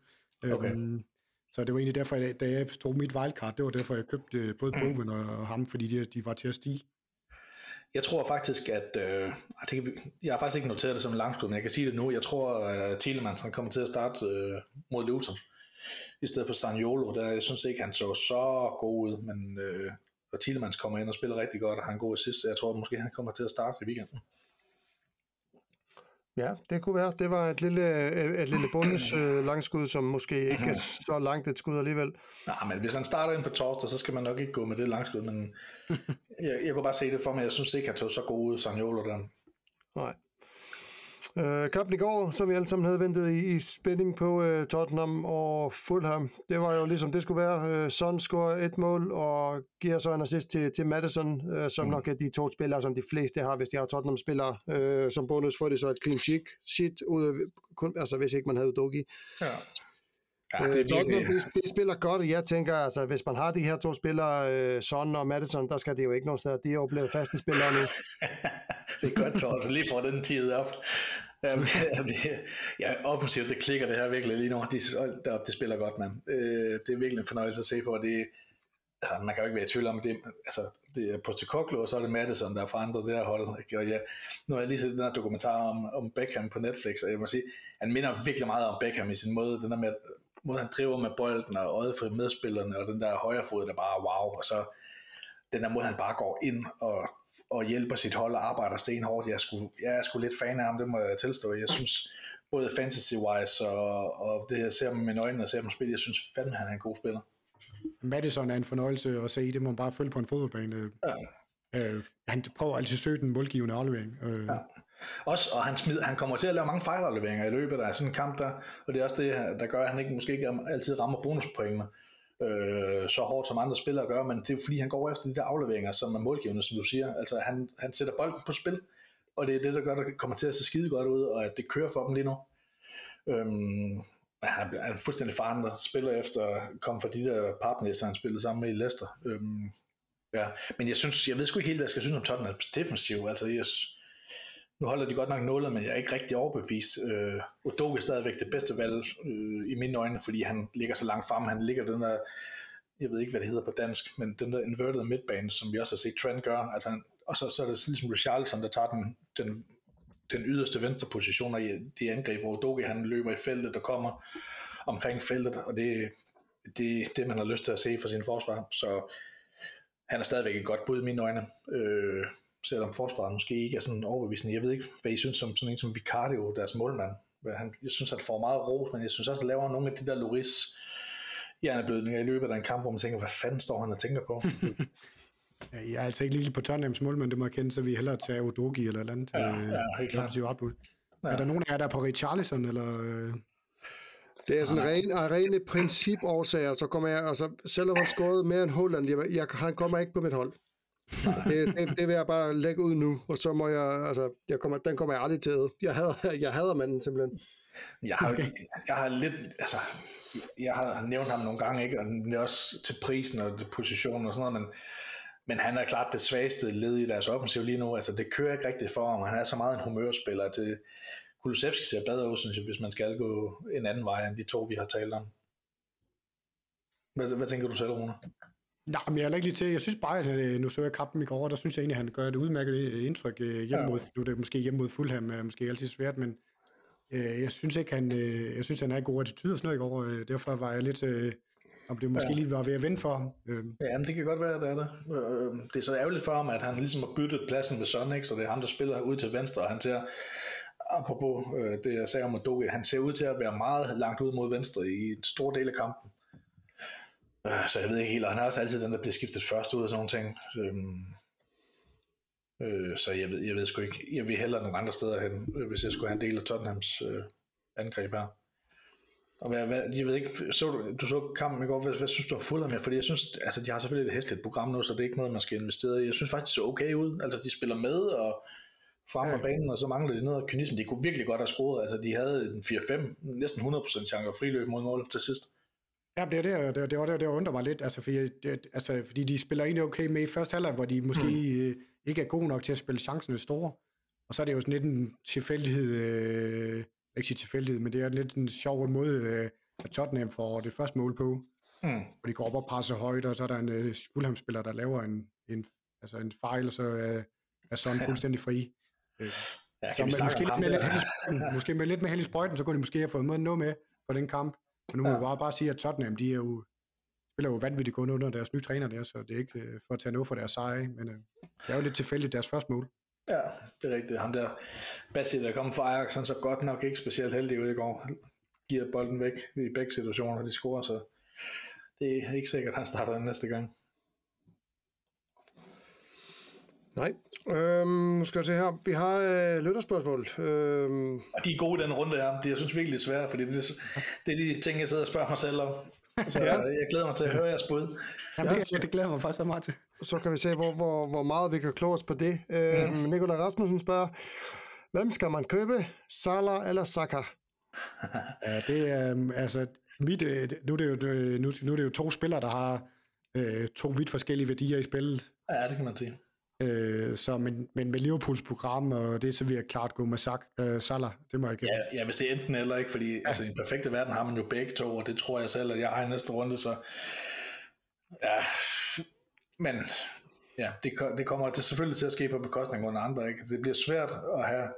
Okay. Øhm, så det var egentlig derfor, da jeg stod mit wildcard, det var derfor, jeg købte både mm. Bowen og ham, fordi de, de var til at stige. Jeg tror faktisk, at... Øh, jeg har faktisk ikke noteret det som en langskud, men jeg kan sige det nu. Jeg tror, at Thielemann han kommer til at starte øh, mod Luton i stedet for Sanjolo. Der, jeg synes ikke, han så så god ud, men øh, og Thielemans kommer ind og spiller rigtig godt, og har en god assist, jeg tror måske, han kommer til at starte i weekenden. Ja, det kunne være. Det var et lille, et lille bonus øh, langskud, som måske ikke er så langt et skud alligevel. Nej, men hvis han starter ind på torsdag, så skal man nok ikke gå med det langskud, men jeg, jeg kunne bare se det for mig. Jeg synes ikke, han tog så god ud, Sanjolo der. Nej. Øh, kampen i går, som vi alle sammen havde ventet i, i spænding på uh, Tottenham og Fulham, det var jo ligesom det skulle være. Uh, Son scorer et mål og giver så en assist til, til Madison, uh, som mm. nok er de to spillere, som de fleste har, hvis de har Tottenham-spillere. Uh, som bonus får det så et clean sheet, sheet ud af, kun, altså hvis ikke man havde Udogi. Ja. Ja, det, er Tottenham, de, de spiller godt, og jeg tænker, altså, hvis man har de her to spillere, uh, Son og Madison, der skal det jo ikke nogen steder. De er jo blevet faste spillere nu. det er godt, Torben, lige får den tid op. Jamen, det, ja, offensivt, det klikker det her virkelig lige nu. De, der, det spiller godt, mand. Øh, det er virkelig en fornøjelse at se på. Det, altså, man kan jo ikke være i tvivl om, det, altså, det er Postecoglou, og så er det Madison, der har forandret det her hold. Ikke? Og ja, nu har jeg lige set den her dokumentar om, om Beckham på Netflix, og jeg må sige, han minder virkelig meget om Beckham i sin måde, den der med, måde han driver med bolden, og øjet for medspillerne, og den der højre fod, der bare wow, og så den der måde, han bare går ind og og hjælper sit hold og arbejder stenhårdt. Jeg sgu, jeg er sgu lidt fan af ham, det må jeg tilstå. Jeg synes, både fantasy-wise og, og det, jeg ser med mine øjne og ser dem spille, jeg synes fandme, han er en god spiller. Madison er en fornøjelse at se, det må man bare følge på en fodboldbane. Ja. Øh, han prøver altid at søge den målgivende aflevering. Øh. Ja. Også, og han, smid, han kommer til at lave mange fejlafleveringer i løbet af sådan en kamp der, og det er også det, der gør, at han ikke, måske ikke altid rammer bonuspoengene øh, så hårdt som andre spillere gør, men det er jo fordi, han går efter de der afleveringer, som er målgivende, som du siger. Altså, han, han sætter bolden på spil, og det er det, der gør, at det kommer til at se skide godt ud, og at det kører for dem lige nu. Øhm, han er en fuldstændig forandret spiller efter at komme fra de der partners, han spillede sammen med i Leicester. Øhm, ja. Men jeg synes, jeg ved sgu ikke helt, hvad jeg skal synes om Tottenham defensiv. Altså, jeg, nu holder de godt nok nullet, men jeg er ikke rigtig overbevist. Øh, Udoge er stadigvæk det bedste valg øh, i mine øjne, fordi han ligger så langt frem. Han ligger den der, jeg ved ikke, hvad det hedder på dansk, men den der inverted midtbane, som vi også har set Trent gøre. Altså han, og så, så er det ligesom Richarlison, der tager den, den, den yderste venstre position i de angreb, hvor Udoge han løber i feltet og kommer omkring feltet, og det, det er det, man har lyst til at se for sin forsvar. Så han er stadigvæk et godt bud i mine øjne. Øh, selvom forsvaret måske ikke er sådan overbevisende. Jeg ved ikke, hvad I synes om sådan en som Vicario, deres målmand. Han, jeg synes, han får meget ros, men jeg synes også, at laver nogle af de der Loris hjerneblødninger i løbet af en kamp, hvor man tænker, hvad fanden står han og tænker på? ja, jeg er altså ikke lige på Tottenhams målmand, det må jeg kende, så vi hellere tage Odogi eller eller andet. Ja, ja helt klart. Ja. Er der nogen af jer, der er på Richarlison, eller... Øh? Det er sådan ren, af rene principårsager, så kommer jeg, altså selvom han scorede mere end Holland, jeg, jeg, han kommer ikke på mit hold det, det, det vil jeg bare lægge ud nu, og så må jeg, altså, jeg kommer, den kommer jeg aldrig til at Jeg hader, jeg hader manden simpelthen. Jeg har, okay. jeg har lidt, altså, jeg har nævnt ham nogle gange, ikke? og det er også til prisen og positionen og sådan noget, men, men han er klart det svageste led i deres offensiv lige nu. Altså, det kører ikke rigtigt for ham. Han er så meget en humørspiller, at det, Kulusevski ser bedre ud, synes jeg, hvis man skal gå en anden vej end de to, vi har talt om. Hvad, hvad tænker du selv, Rune? Nej, men jeg er ikke lige til. Jeg synes bare, at øh, nu så jeg kampen i går, og der synes jeg egentlig, at han gør et udmærket øh, indtryk øh, hjemme mod, nu er det måske hjemme mod Fulham, er måske altid svært, men øh, jeg synes ikke, han, øh, jeg synes, han er i god attitude og sådan noget i går. Øh, derfor var jeg lidt, øh, om det måske ja. lige var ved at vende for ham. Øh. Ja, men det kan godt være, at det er det. Øh, det er så ærgerligt for ham, at han ligesom har byttet pladsen ved Son, ikke? så det er ham, der spiller ud til venstre, og han ser, apropos øh, det, jeg sagde om Doge, han ser ud til at være meget langt ud mod venstre i en stor del af kampen. Øh, så jeg ved ikke helt, og han er også altid den, der bliver skiftet først ud af sådan nogle ting. Øhm, øh, så jeg ved, jeg ved sgu ikke. Jeg vil hellere nogle andre steder hen, øh, hvis jeg skulle have en del af Tottenhams øh, angreb her. Og hvad, hvad, jeg ved ikke, så du, du så kampen i går, hvad, hvad synes du har af med? Fordi jeg synes, altså de har selvfølgelig et hæsligt program nu, så det er ikke noget, man skal investere i. Jeg synes faktisk, det så okay ud. Altså de spiller med, og frem af banen, og så mangler de noget af kynismen. De kunne virkelig godt have scoret. Altså de havde en 4-5, næsten 100% chance friløb mod mål til sidst. Ja, det er det, det, det, det, det undrer mig lidt, altså fordi, det, altså, fordi de spiller egentlig okay med i første halvleg, hvor de måske mm. øh, ikke er gode nok til at spille chancerne store. Og så er det jo sådan lidt en tilfældighed, øh, ikke sige tilfældighed, men det er lidt en sjov måde, øh, at Tottenham får det første mål på. Mm. Hvor de går op og presser højt, og så er der en øh, Fulham-spiller, der laver en, en, altså en fejl, og så er, er sådan fuldstændig fri. Øh, ja, så med, måske, lidt med lidt måske med lidt med heldig sprøjten, så kunne de måske have fået noget med på den kamp. Men nu må ja. jeg bare, bare sige, at Tottenham, de er jo, spiller jo vanvittigt kun under deres nye træner der, så det er ikke øh, for at tage noget for deres sejr, men øh, det er jo lidt tilfældigt deres første mål. Ja, det er rigtigt. Ham der Bassi, der kom fra Ajax, han så godt nok ikke specielt heldig ud i går. Han giver bolden væk i begge situationer, de scorer, så det er ikke sikkert, at han starter den næste gang. Nej. Øhm, nu skal jeg se her. Vi har øh, lytterspørgsmål. Øhm. Og de er gode den runde her. De, jeg synes virkelig, det er svært, fordi det, det er de ting, jeg sidder og spørger mig selv om. Så ja. jeg glæder mig til at høre jeres bud. Ja, det, det glæder mig faktisk så meget til. Så kan vi se, hvor, hvor, hvor meget vi kan kloge os på det. Øhm, mm. Nikolaj Rasmussen spørger, hvem skal man købe? Salah eller Saka? ja, det er, um, altså, mit, øh, nu, er det jo, nu, nu er det jo to spillere, der har øh, to vidt forskellige værdier i spillet. Ja, det kan man sige. Øh, så, men, men med Liverpools program, og det så vil jeg klart gå med Sak, øh, Salah, det må jeg ikke. Ja, ja, hvis det er enten eller ikke, fordi ja. altså, i den perfekte verden har man jo begge to, og det tror jeg selv, at jeg har i næste runde, så ja, men ja, det, det kommer til, selvfølgelig til at ske på bekostning af andre, ikke? Det bliver svært at have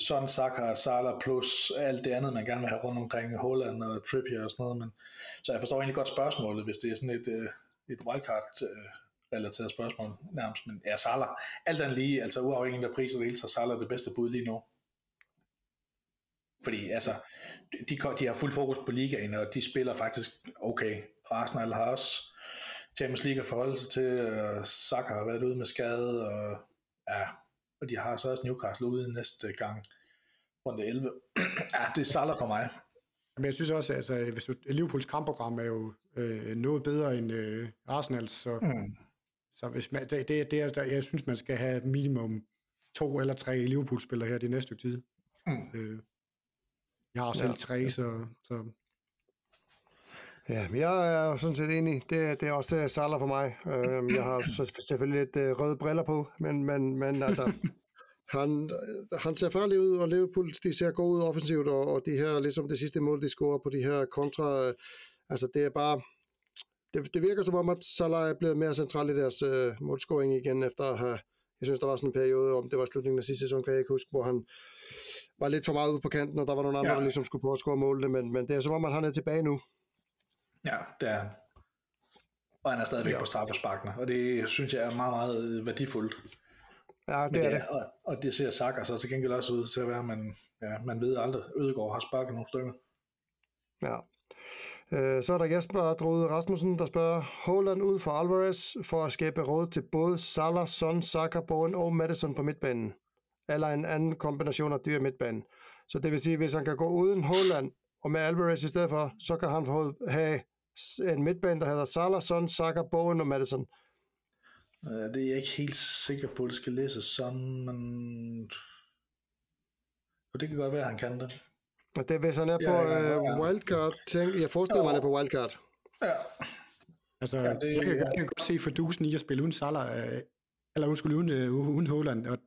sådan Saka Salah plus alt det andet, man gerne vil have rundt omkring Holland og Trippier og sådan noget, men så jeg forstår egentlig godt spørgsmålet, hvis det er sådan et, øh, et wildcard øh, relateret spørgsmål nærmest, men ja, Salah, alt andet lige, altså uafhængigt af pris og hele, så Salah er det bedste bud lige nu. Fordi altså, de, de har fuld fokus på ligaen, og de spiller faktisk okay. Og Arsenal har også Champions League at forholde sig til, og Saka har været ude med skade, og ja, og de har så også Newcastle ude næste gang, runde 11. ja, det er Salah for mig. Men jeg synes også, at altså, hvis du, Liverpools kampprogram er jo øh, noget bedre end øh, Arsenals, så, mm. Så hvis man, det, det, det er, der, jeg synes, man skal have minimum to eller tre Liverpool-spillere her det næste stykke tid. Mm. Øh, jeg har selv ja. tre, så, så... Ja, men jeg er sådan set enig. Det, det er også Salah for mig. Øhm, jeg har selvfølgelig lidt øh, røde briller på, men, men, men altså, han, han ser farlig ud, og Liverpool, de ser gode ud offensivt, og, og de her, ligesom det sidste mål, de scorer på de her kontra, øh, altså det er bare, det, det virker som om, at Salah er blevet mere central i deres øh, målscoring igen, efter at have, jeg synes, der var sådan en periode, om det var slutningen af sidste sæson, kan jeg ikke huske, hvor han var lidt for meget ude på kanten, og der var nogle andre, ja. der ligesom skulle på at score målene, men, men det er som om, at han er tilbage nu. Ja, det er Og han er stadigvæk ja. på straffesparkene, og det synes jeg er meget, meget værdifuldt. Ja, det, det er det. Og, og det ser Saka så til gengæld også ud til at være, men ja, man ved aldrig, Ødegaard har sparket nogle stykker. Ja. Øh, så er der Jesper Drode Rasmussen, der spørger, Holland ud for Alvarez for at skabe råd til både Salah, Son, Saka, Bowen og Madison på midtbanen eller en anden kombination af dyr midtbanen. Så det vil sige, hvis han kan gå uden Holland og med Alvarez i stedet for, så kan han få have en midtbane, der hedder Salah, Son, Saka, Bowen og Madison. Øh, det er jeg ikke helt sikker på, at det skal læses sådan, men det kan godt være, at han kan det. Og det hvis han er ja, på ja, ja, uh, wildcard, tænk, jeg forestiller mig, han er på wildcard. Ja. Altså, ja, det, jeg, kan, jeg kan godt se for dusen i at spille uden Salah, øh, eller undskyld, uden, uh, uden Holland, og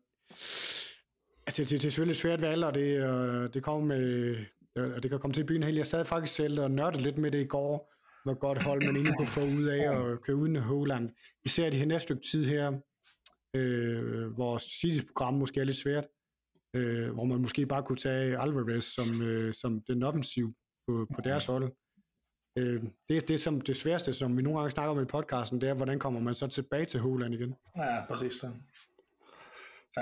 Altså, det, det, er selvfølgelig svært valg, og det, uh, det kommer med, og det kan komme til byen helt. Jeg sad faktisk selv og nørdede lidt med det i går, hvor godt hold man egentlig kunne få ud af at køre uden Holland. Vi ser det her næste stykke tid her, øh, hvor City's program måske er lidt svært, øh, hvor man måske bare kunne tage Alvarez som, øh, som den offensiv på, på deres hold. Øh, det, det, som, det sværeste, som vi nogle gange snakker om i podcasten, det er, hvordan kommer man så tilbage til Holland igen? Ja, præcis. Ja,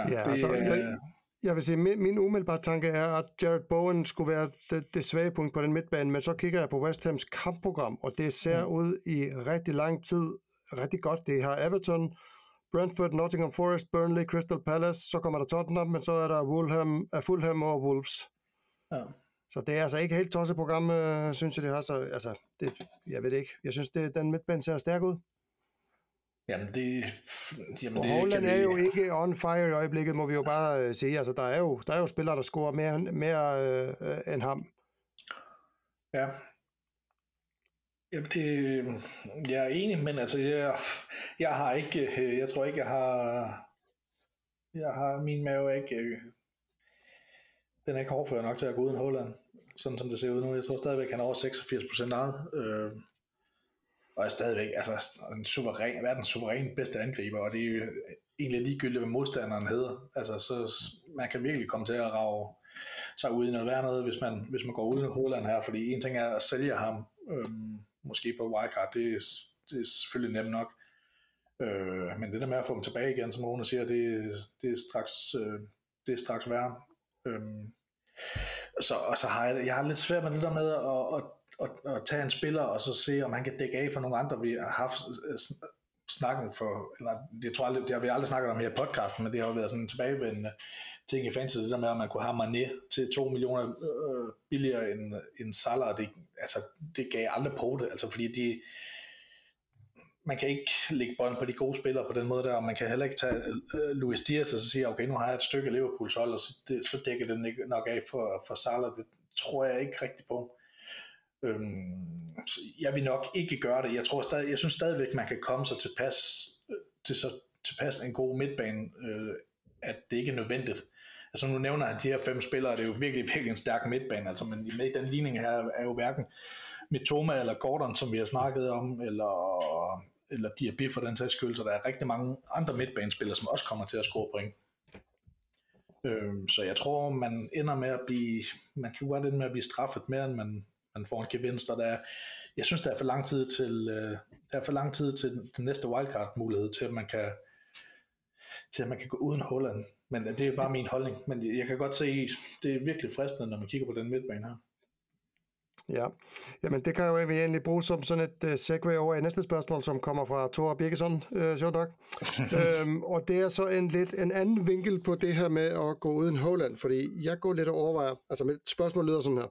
ja det, altså, jeg, jeg vil sige, min, min umiddelbare tanke er, at Jared Bowen skulle være det, det svage punkt på den midtbane, men så kigger jeg på West Hams kampprogram, og det ser mm. ud i rigtig lang tid rigtig godt. Det har Everton, Brentford, Nottingham Forest, Burnley, Crystal Palace, så kommer der Tottenham, men så er der Fulham, Fulham og Wolves. Ja. Så det er altså ikke helt tosset program, øh, synes jeg, det har. Så, altså, det, jeg ved det ikke. Jeg synes, det, den midtbane ser stærk ud. Jamen det... Jamen det Holland er jo ikke on fire i øjeblikket, må vi jo bare uh, sige. Altså, der er jo, der er jo spillere, der scorer mere, mere uh, end ham. Ja. Jamen det... Øh, jeg er enig, men altså, jeg, jeg har ikke... Øh, jeg tror ikke, jeg har... Jeg har... Min mave er ikke... Øh, den er ikke hårdfør nok til at gå uden Holland, sådan som det ser ud nu. Jeg tror stadigvæk, han er over 86% ejet. Øh, og er stadigvæk altså, en suveræn, verdens suveræn bedste angriber, og det er jo egentlig ligegyldigt, hvad modstanderen hedder. Altså, så man kan virkelig komme til at rave sig ud i noget værre noget, hvis man, hvis man går uden Holland her, fordi en ting er at sælge ham, øhm, måske på wildcard, det er, det er selvfølgelig nemt nok, øh, men det der med at få dem tilbage igen, som Rune siger, det, det, er straks, øh, det er straks værd. Øh, så, og så har jeg, jeg har lidt svært med det der med at, at at, at tage en spiller og så se, om han kan dække af for nogle andre. Vi har haft øh, snakken for, eller jeg tror aldrig, det har vi aldrig snakket om her i podcasten, men det har jo været sådan en tilbagevendende ting i fantasy, det der med, at man kunne have Mané til 2 millioner øh, billigere end, end Salah, det, altså, det gav aldrig på det, altså fordi de, man kan ikke lægge bånd på de gode spillere på den måde der, og man kan heller ikke tage øh, Luis Diaz og så sige, okay, nu har jeg et stykke Liverpools hold, og så, det, så dækker den ikke nok af for, for Salah, det tror jeg ikke rigtigt på. Øhm, jeg vil nok ikke gøre det. Jeg tror stadig, jeg synes stadigvæk, man kan komme sig tilpas, øh, til så tilpas en god midtbane, øh, at det ikke er nødvendigt. Altså nu nævner han de her fem spillere, det er jo virkelig, virkelig en stærk midtbane, altså, men med den ligning her er jo hverken Mitoma eller Gordon, som vi har snakket om, eller, eller Diaby for den sags skyld, så der er rigtig mange andre midtbanespillere, som også kommer til at score point. Øhm, så jeg tror, man ender med at blive, man kan godt ende med at blive straffet mere, end man, man får en gevinst, og der, jeg synes, der er for lang tid til, øh, der er for lang tid til den næste wildcard-mulighed, til at man kan, til at man kan gå uden Holland. Men det er bare min holdning. Men jeg kan godt se, det er virkelig fristende, når man kigger på den midtbane her. Ja, jamen det kan jo egentlig bruge som sådan et uh, segue over i næste spørgsmål, som kommer fra Thor Birkesson, uh, sjovt nok. øhm, og det er så en lidt en anden vinkel på det her med at gå uden Holland, fordi jeg går lidt og overvejer, altså mit spørgsmål lyder sådan her.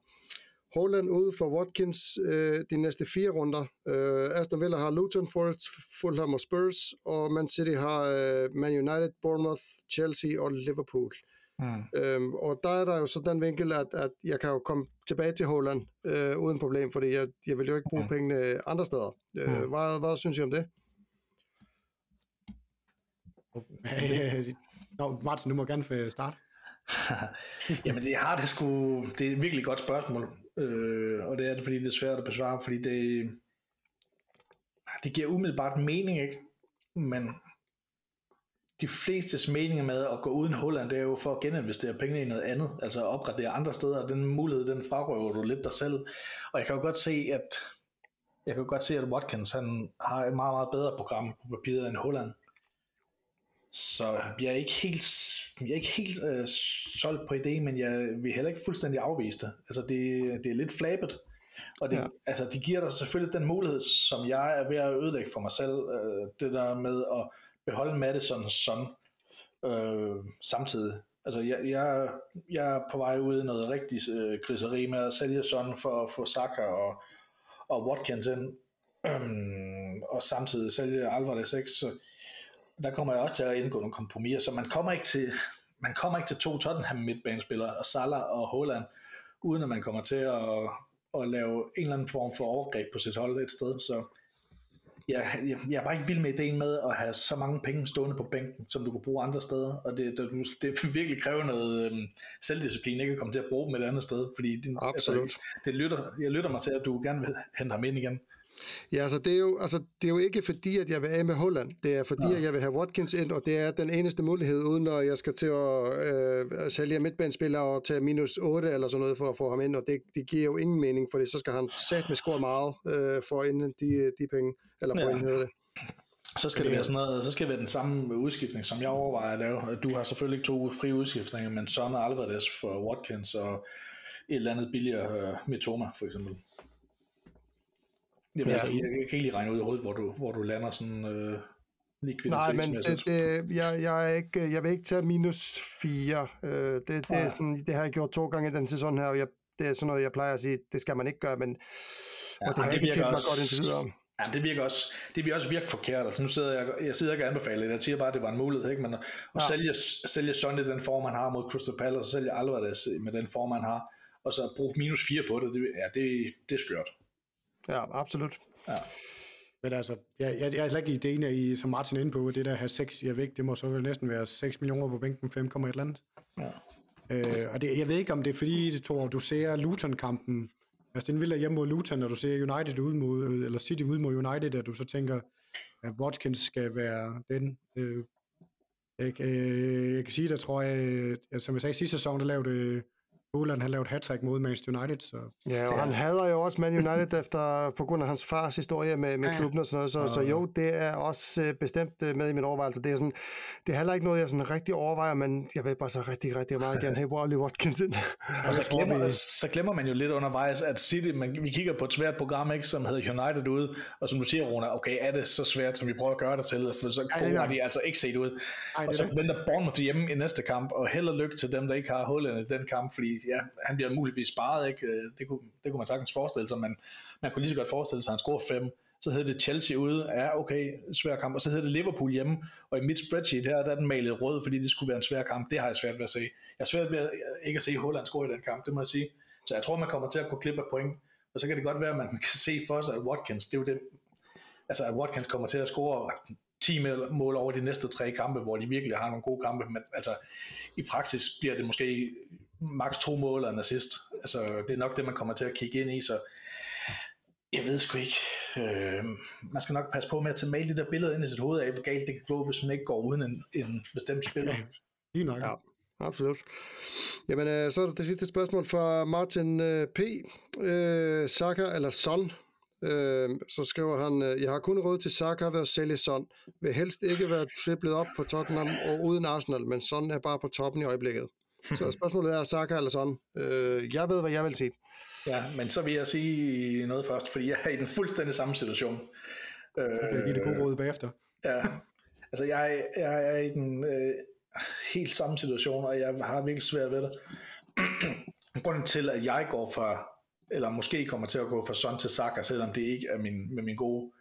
Holland ude for Watkins øh, de næste fire runder. Øh, Aston Villa har Luton, Forest, Fulham og Spurs, og Man City har øh, Man United, Bournemouth, Chelsea og Liverpool. Mm. Øhm, og der er der jo så den vinkel, at, at jeg kan jo komme tilbage til Holland øh, uden problem, fordi jeg, jeg vil jo ikke bruge mm. pengene andre steder. Øh, mm. hvad, hvad synes I om det? Nå, Martin, du må gerne starte. Jamen det har det sgu, det er et virkelig godt spørgsmål, øh, og det er det, fordi det er svært at besvare, fordi det, det giver umiddelbart mening, ikke? Men de flestes meninger med at gå uden Holland, det er jo for at geninvestere pengene i noget andet, altså at opgradere andre steder, og den mulighed, den frarøver du lidt dig selv. Og jeg kan jo godt se, at jeg kan godt se, at Watkins han har et meget, meget bedre program på papiret end Holland. Så jeg er ikke helt, jeg er ikke helt øh, solgt på ideen, men jeg vil heller ikke fuldstændig afvise det. Altså det, det er lidt flabet, og det, ja. altså, de giver dig selvfølgelig den mulighed, som jeg er ved at ødelægge for mig selv, øh, det der med at beholde Madison sådan øh, samtidig. Altså, jeg, jeg, jeg er på vej ud i noget rigtig øh, griseri med at sælge sådan for at få Saka og, og Watkins ind, øhm, og samtidig sælge Alvarez 6, så der kommer jeg også til at indgå nogle kompromiser, så man kommer ikke til, man kommer ikke til to Tottenham midtbanespillere, og Salah og Holland, uden at man kommer til at, at lave en eller anden form for overgreb på sit hold et sted, så jeg, jeg, jeg er bare ikke vild med ideen med at have så mange penge stående på bænken, som du kan bruge andre steder, og det, det, det virkelig kræver noget øhm, selvdisciplin, ikke at komme til at bruge dem et andet sted, fordi det, Absolut. Altså, det lytter, jeg lytter mig til, at du gerne vil hente ham ind igen. Ja, altså det, er jo, altså det er jo ikke fordi, at jeg vil af med Holland. Det er fordi, ja. at jeg vil have Watkins ind, og det er den eneste mulighed, uden at jeg skal til at øh, sælge midtbanespillere og tage minus 8 eller sådan noget for at få ham ind, og det, det giver jo ingen mening, fordi så skal han sat med score meget øh, for at indhente de, de penge, eller ja. på det. Så skal det være sådan noget, så skal det være den samme udskiftning, som jeg overvejer at lave. Du har selvfølgelig ikke to frie udskiftninger, men Son og Alvarez for Watkins og et eller andet billigere uh, Mitoma for eksempel. Jamen, ja. altså, jeg, jeg kan ikke lige regne ud i hovedet, hvor du, hvor du lander sådan øh, Nej, men det, det, jeg, jeg, er ikke, jeg vil ikke tage minus 4. Øh, det, det, ja. er sådan, det har jeg gjort to gange i den sæson her, og jeg, det er sådan noget, jeg plejer at sige, det skal man ikke gøre, men ja, og det har ikke tjent mig godt indtil videre. Ja, det virker også, det vil også virke forkert. Altså, nu sidder jeg, jeg sidder ikke og anbefaler det. Jeg siger bare, at det var en mulighed. Ikke? Men at ja. sælge, sælge Sonny den form, han har mod Crystal Palace, og sælge Alvarez med den form, han har, og så bruge minus 4 på det, det, ja, det, det er skørt. Ja, absolut. Ja. Men altså, jeg, jeg, jeg er slet ikke ideen I, som Martin er inde på, det der her 6 jeg væk, det må så vel næsten være 6 millioner på bænken, 5, et eller andet. Ja. Øh, og det, jeg ved ikke, om det er fordi, tror, du ser Luton-kampen, altså den vil hjemme mod Luton, og du ser United ud mod, eller City ud mod United, at du så tænker, at Watkins skal være den. Øh, jeg, øh, jeg kan sige, der tror jeg, at, som jeg sagde sidste sæson, der lavede Haaland har lavet hat mod Manchester United. Så. Ja, og ja. han hader jo også Man United efter, på grund af hans fars historie med, med ja. klubben og sådan noget, så, ja. så jo, det er også øh, bestemt øh, med i min overvejelse. Det er, sådan, det er heller ikke noget, jeg sådan rigtig overvejer, men jeg vil bare så rigtig, rigtig meget gerne have Wally Watkins ind. og så glemmer, så glemmer man jo lidt undervejs, at City, man, vi kigger på et svært program, ikke, som hedder United ude, og som du siger, Rona, okay, er det så svært, som vi prøver at gøre det til, for så gode har de altså ikke set ud. Ej, og så venter Bournemouth hjemme i næste kamp, og held og lykke til dem, der ikke har hullet i den kamp, fordi ja, han bliver muligvis sparet, ikke? Øh, det, kunne, det kunne man sagtens forestille sig, men man kunne lige så godt forestille sig, at han scorer fem, så hedder det Chelsea ude, ja okay, svær kamp, og så hedder det Liverpool hjemme, og i mit spreadsheet her, der er den malet rød, fordi det skulle være en svær kamp, det har jeg svært ved at se. Jeg har svært ved at, øh, ikke at se Holland score i den kamp, det må jeg sige. Så jeg tror, man kommer til at gå glip af point, og så kan det godt være, at man kan se for sig, at Watkins, det er jo det, altså at Watkins kommer til at score 10 mål over de næste tre kampe, hvor de virkelig har nogle gode kampe, men altså i praksis bliver det måske maks to mål og en assist. Altså, det er nok det, man kommer til at kigge ind i, så jeg ved sgu ikke. Øh, man skal nok passe på med at tage male de der billeder ind i sit hoved af, hvor galt det kan gå, hvis man ikke går uden en, en bestemt spiller. Ja, lige nok. Ja. Absolut. Jamen, så er der det sidste spørgsmål fra Martin P. Øh, Saka eller Son? Øh, så skriver han, øh, jeg har kun råd til Saka ved at sælge Son. Vil helst ikke være triplet op på Tottenham og uden Arsenal, men Son er bare på toppen i øjeblikket. Så spørgsmålet er, Saka eller Son? Øh, jeg ved, hvad jeg vil sige. Ja, men så vil jeg sige noget først, fordi jeg er i den fuldstændig samme situation. Øh, jeg give det gode råd bagefter. Ja, altså jeg, jeg er i den øh, helt samme situation, og jeg har virkelig svært ved det. Grunden til, at jeg går fra, eller måske kommer til at gå fra Son til Saka, selvom det ikke er min, med min gode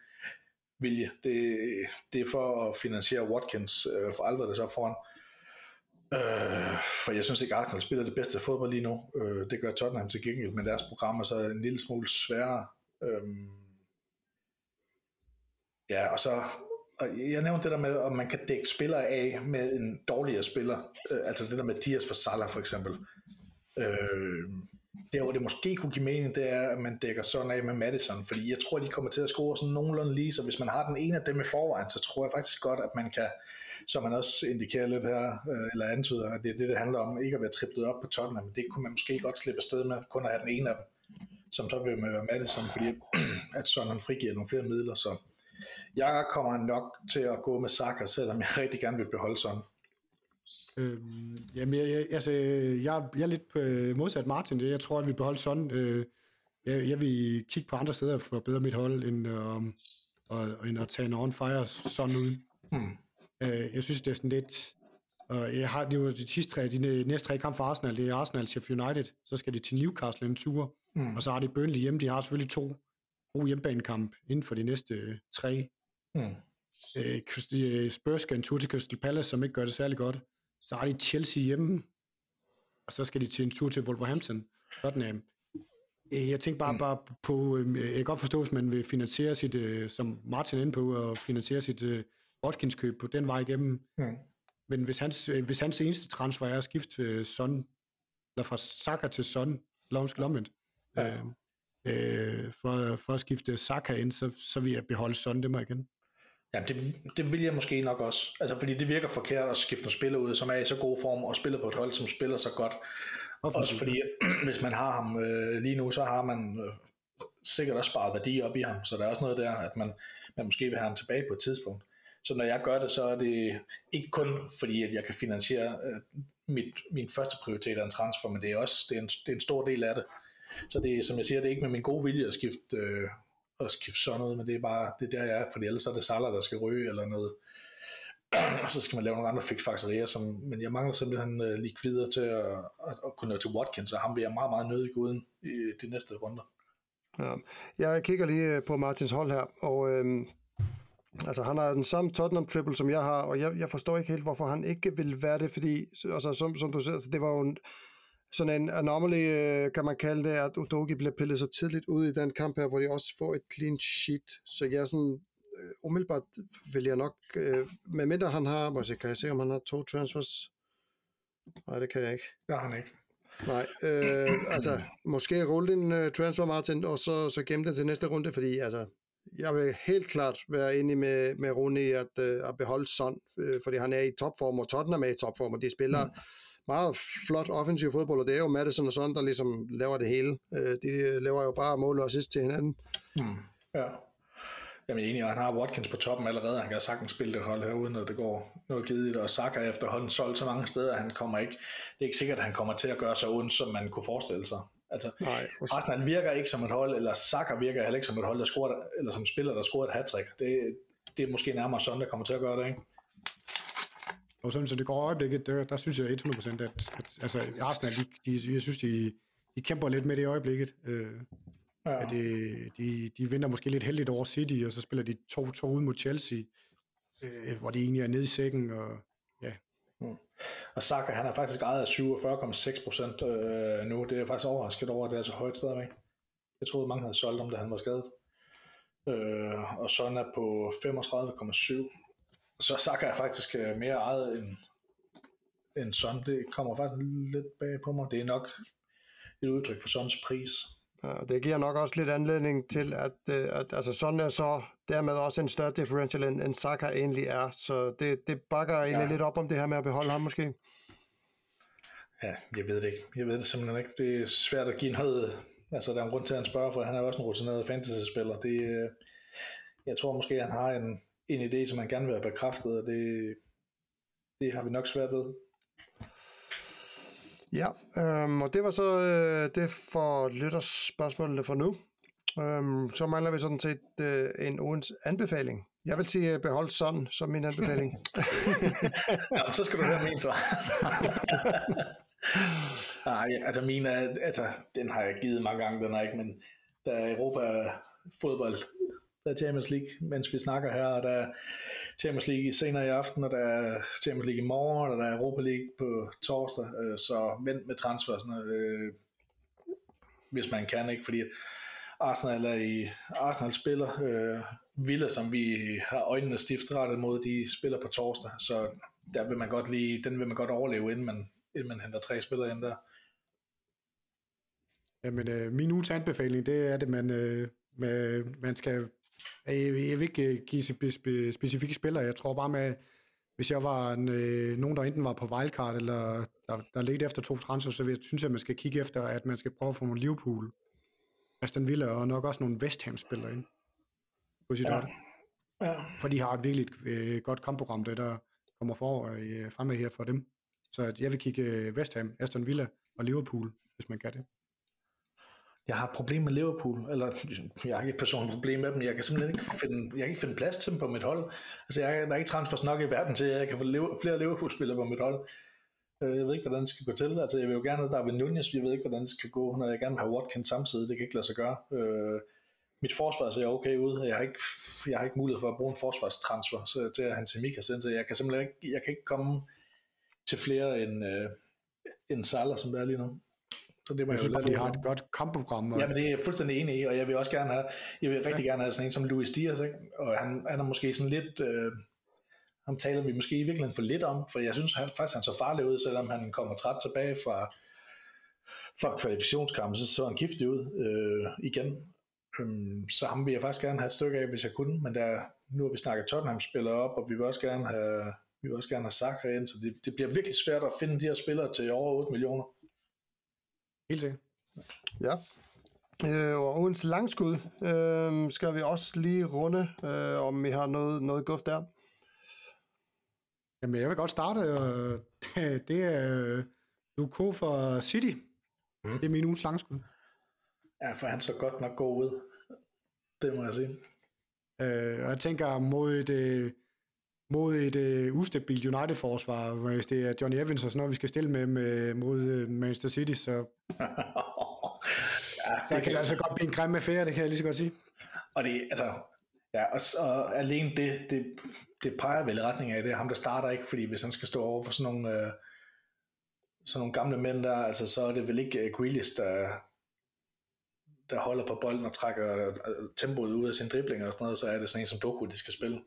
vilje, det, det er for at finansiere Watkins øh, for Alvarez op foran. Øh, for jeg synes ikke, Arsenal spiller det bedste fodbold lige nu. Øh, det gør Tottenham til gengæld, men deres program er så en lille smule sværere. Øh, ja, og så og jeg nævnte det der med, om man kan dække spillere af med en dårligere spiller. Øh, altså det der med Dias for Salah for eksempel. Øh, der hvor det måske kunne give mening, det er, at man dækker sådan af med Madison, fordi jeg tror, de kommer til at score sådan nogenlunde lige, så hvis man har den ene af dem i forvejen, så tror jeg faktisk godt, at man kan, som man også indikerer lidt her, øh, eller antyder, at det er det, det handler om, ikke at være triplet op på Tottenham, det kunne man måske godt slippe afsted med, kun at have den ene af dem, som så vil med være Madison, fordi at sådan han frigiver nogle flere midler, så jeg kommer nok til at gå med Saka, selvom jeg rigtig gerne vil beholde sådan. Øhm, jamen, jeg, jeg, altså, jeg, jeg er lidt på modsat Martin. Det. Jeg tror, at vi beholder sådan. Øh, jeg, jeg vil kigge på andre steder for at bedre mit hold, end, øh, og, end at tage en on-fire sådan ud. Hmm. Øh, jeg synes, det er sådan lidt... Og jeg har det jo de sidste tre, de næste tre kampe for Arsenal, det er Arsenal, Sheffield United, så skal de til Newcastle en tur, hmm. og så har de Burnley hjemme, de har selvfølgelig to gode hjemmebanekamp inden for de næste tre. Hmm. Øh, Spurs skal en tur til Crystal Palace, som ikke gør det særlig godt. Så har de Chelsea hjemme, og så skal de til en tur til Wolverhampton. Tottenham. Øh, jeg tænker bare, mm. bare på, øh, jeg kan godt forstå, hvis man vil finansiere sit, øh, som Martin er inde på, og finansiere sit Watkins køb på den vej igennem. Mm. Men hvis hans, hvis hans eneste transfer er at skifte Son, eller fra Saka til Son, Lomsk Lomment, ja. øh, for, for at skifte Saka ind, så, så vil jeg beholde Son, det jeg igen. Ja, det, det vil jeg måske nok også. Altså, fordi det virker forkert at skifte nogle spillere ud, som er i så god form, og spiller på et hold, som spiller så godt. Hvorfor også fordi, hvis man har ham øh, lige nu, så har man øh, sikkert også sparet værdi op i ham, så der er også noget der, at man, man måske vil have ham tilbage på et tidspunkt. Så når jeg gør det, så er det ikke kun fordi, at jeg kan finansiere øh, mit, min første prioritet af en transfer, men det er også det er en, det er en stor del af det. Så det er, som jeg siger, det er ikke med min gode vilje at skifte øh, at skifte sådan noget, men det er bare, det er der jeg er, fordi ellers er det Salah, der skal ryge eller noget. og så skal man lave nogle andre fixfakserier, som, men jeg mangler simpelthen uh, likvider til at, at, at, kunne nå til Watkins, og ham vil jeg meget, meget nødig uden i de næste runder. Ja. Jeg kigger lige øh, på Martins hold her, og øhm, altså, han har den samme Tottenham triple, som jeg har, og jeg, jeg forstår ikke helt, hvorfor han ikke vil være det, fordi, altså, som, som du siger, det var jo en, sådan en anomaly, øh, kan man kalde det, at Udogi blev pillet så tidligt ud i den kamp her, hvor de også får et clean sheet. Så jeg er sådan, øh, umiddelbart vil jeg nok, øh, medmindre han har, må jeg, kan jeg se, om han har to transfers? Nej, det kan jeg ikke. Det har han ikke. Nej, øh, altså, måske rulle din uh, transfer, Martin, og så, så gemme den til næste runde, fordi altså, jeg vil helt klart være enig med, med Rune i at, uh, at beholde Son, øh, fordi han er i topform, og Tottenham er i topform, og de spiller mm meget flot offensiv fodbold, og det er jo Madison og sådan, der ligesom laver det hele. Øh, de laver jo bare mål og assist til hinanden. Hmm. Ja. Jamen jeg er enig, og han har Watkins på toppen allerede. Han kan sagtens spille det hold her, uden at det går noget givet. Og Saka er efterhånden solgt så mange steder, at han kommer ikke, det er ikke sikkert, at han kommer til at gøre så ondt, som man kunne forestille sig. Altså, Nej, Arsenal virker ikke som et hold, eller Saka virker heller ikke som et hold, der scorer, eller som spiller, der scorer et hat Det, det er måske nærmere sådan, der kommer til at gøre det, ikke? Og sådan, så det går øjeblikket, der, der synes jeg 100%, at, at altså, Arsenal, de, de, jeg synes, de, de kæmper lidt med det i øjeblikket. Øh, ja. at det, de, de vinder måske lidt heldigt over City, og så spiller de 2-2 ud mod Chelsea, øh, hvor de egentlig er nede i sækken, og. Mm. Og Saka, han er faktisk ejet af 47,6% øh, nu. Det er faktisk overrasket over, at det er så højt stadigvæk. Jeg troede, mange havde solgt om det, han var skadet. Øh, og Son er på 35,7 så Saka er faktisk øh, mere ejet end, end Son. Det kommer faktisk lidt bag på mig. Det er nok et udtryk for Sons pris. Ja, det giver nok også lidt anledning til, at, øh, at altså Son er så dermed også en større differential, end, end Saka egentlig er. Så det, det bakker egentlig ja. lidt op om det her med at beholde ham måske. Ja, jeg ved det ikke. Jeg ved det simpelthen ikke. Det er svært at give noget Altså, der er en grund til, at han spørger, for han er også en rutineret fantasy-spiller. Det, øh, jeg tror måske, at han har en, en idé, som han gerne vil have bekræftet, og det, det har vi nok svært ved. Ja, øhm, og det var så øh, det for lytterspørgsmålene for nu. Øhm, så mangler vi sådan set øh, en ugens anbefaling. Jeg vil sige, øh, behold sådan som min anbefaling. ja, så skal du høre min, tror Nej, altså min er, altså, den har jeg givet mange gange, den er ikke, men der er Europa fodbold, der er Champions League, mens vi snakker her, og der er Champions League senere i aften, og der er Champions League i morgen, og der er Europa League på torsdag, øh, så vent med transfersene, øh, hvis man kan, ikke, fordi Arsenal er i Arsenal spiller øh, Villa, som vi har øjnene stift rettet mod, de spiller på torsdag, så der vil man godt lige, den vil man godt overleve, inden man, inden man henter tre spillere ind der. Jamen, øh, min ugens anbefaling, det er, at man, øh, med, man skal, jeg, jeg vil ikke øh, give spe, spe, specifikke spillere, jeg tror bare med, hvis jeg var en, øh, nogen, der enten var på wildcard, eller der, der ledte efter to transfer, så jeg, synes jeg, at man skal kigge efter, at man skal prøve at få nogle Liverpool, Aston Villa og nok også nogle West Ham spillere ind på sit ja. Ja. For de har et virkelig øh, godt kampprogram, det der kommer for øh, fremad her for dem. Så at jeg vil kigge øh, West Ham, Aston Villa og Liverpool, hvis man kan det. Jeg har problem med Liverpool, eller jeg har ikke et personligt problem med dem, jeg kan simpelthen ikke finde, jeg kan ikke finde plads til dem på mit hold. Altså jeg, der er ikke transfers nok i verden til, at jeg kan få flere Liverpool-spillere på mit hold. Øh, jeg ved ikke, hvordan det skal gå til. Altså, jeg vil jo gerne have David Nunez, jeg ved ikke, hvordan det skal gå, når jeg gerne vil have Watkins samtidig. Det kan ikke lade sig gøre. Øh, mit forsvar ser okay ud. Jeg har ikke, jeg har ikke mulighed for at bruge en forsvarstransfer så, til han til Mika så jeg kan simpelthen ikke, jeg kan ikke komme til flere end, øh, end Salah, som det er lige nu. Så det må jeg, jeg synes, de har et godt kampprogram. Og... Ja, men det er jeg fuldstændig enig i, og jeg vil også gerne have, jeg vil rigtig ja. gerne have sådan en som Louis Diaz, ikke? og han, han er måske sådan lidt, øh, ham taler vi måske i virkeligheden for lidt om, for jeg synes han, faktisk, han så farlig ud, selvom han kommer træt tilbage fra, fra kvalifikationskampen, så så han giftig ud øh, igen. Um, så ham vil jeg faktisk gerne have et stykke af, hvis jeg kunne, men der, nu har vi snakket Tottenham spiller op, og vi vil også gerne have, vi vil også gerne have Saka ind, så det, det bliver virkelig svært at finde de her spillere til over 8 millioner. Helt sikkert. Ja. Øh, og ugens langskud øh, skal vi også lige runde, øh, om vi har noget, noget guf der. Jamen, jeg vil godt starte. Øh, det er Luko for City. Mm. Det er min ugens langskud. Ja, for han så godt nok god ud. Det må jeg sige. Øh, og jeg tænker mod et, øh, mod et uh, ustabilt United-forsvar, hvis det er Johnny Evans og sådan noget, vi skal stille med, med mod uh, Manchester City, så, ja, så det kan det altså godt blive en grim affære, det kan jeg lige så godt sige. Og det, altså, ja, og, og alene det, det, det peger vel i retning af, det er ham, der starter ikke, fordi hvis han skal stå over for sådan nogle, uh, sådan nogle gamle mænd der, altså, så er det vel ikke uh, Grealish, der, der holder på bolden og trækker tempoet ud af sin dribling og sådan noget, så er det sådan en som Doku, de skal spille.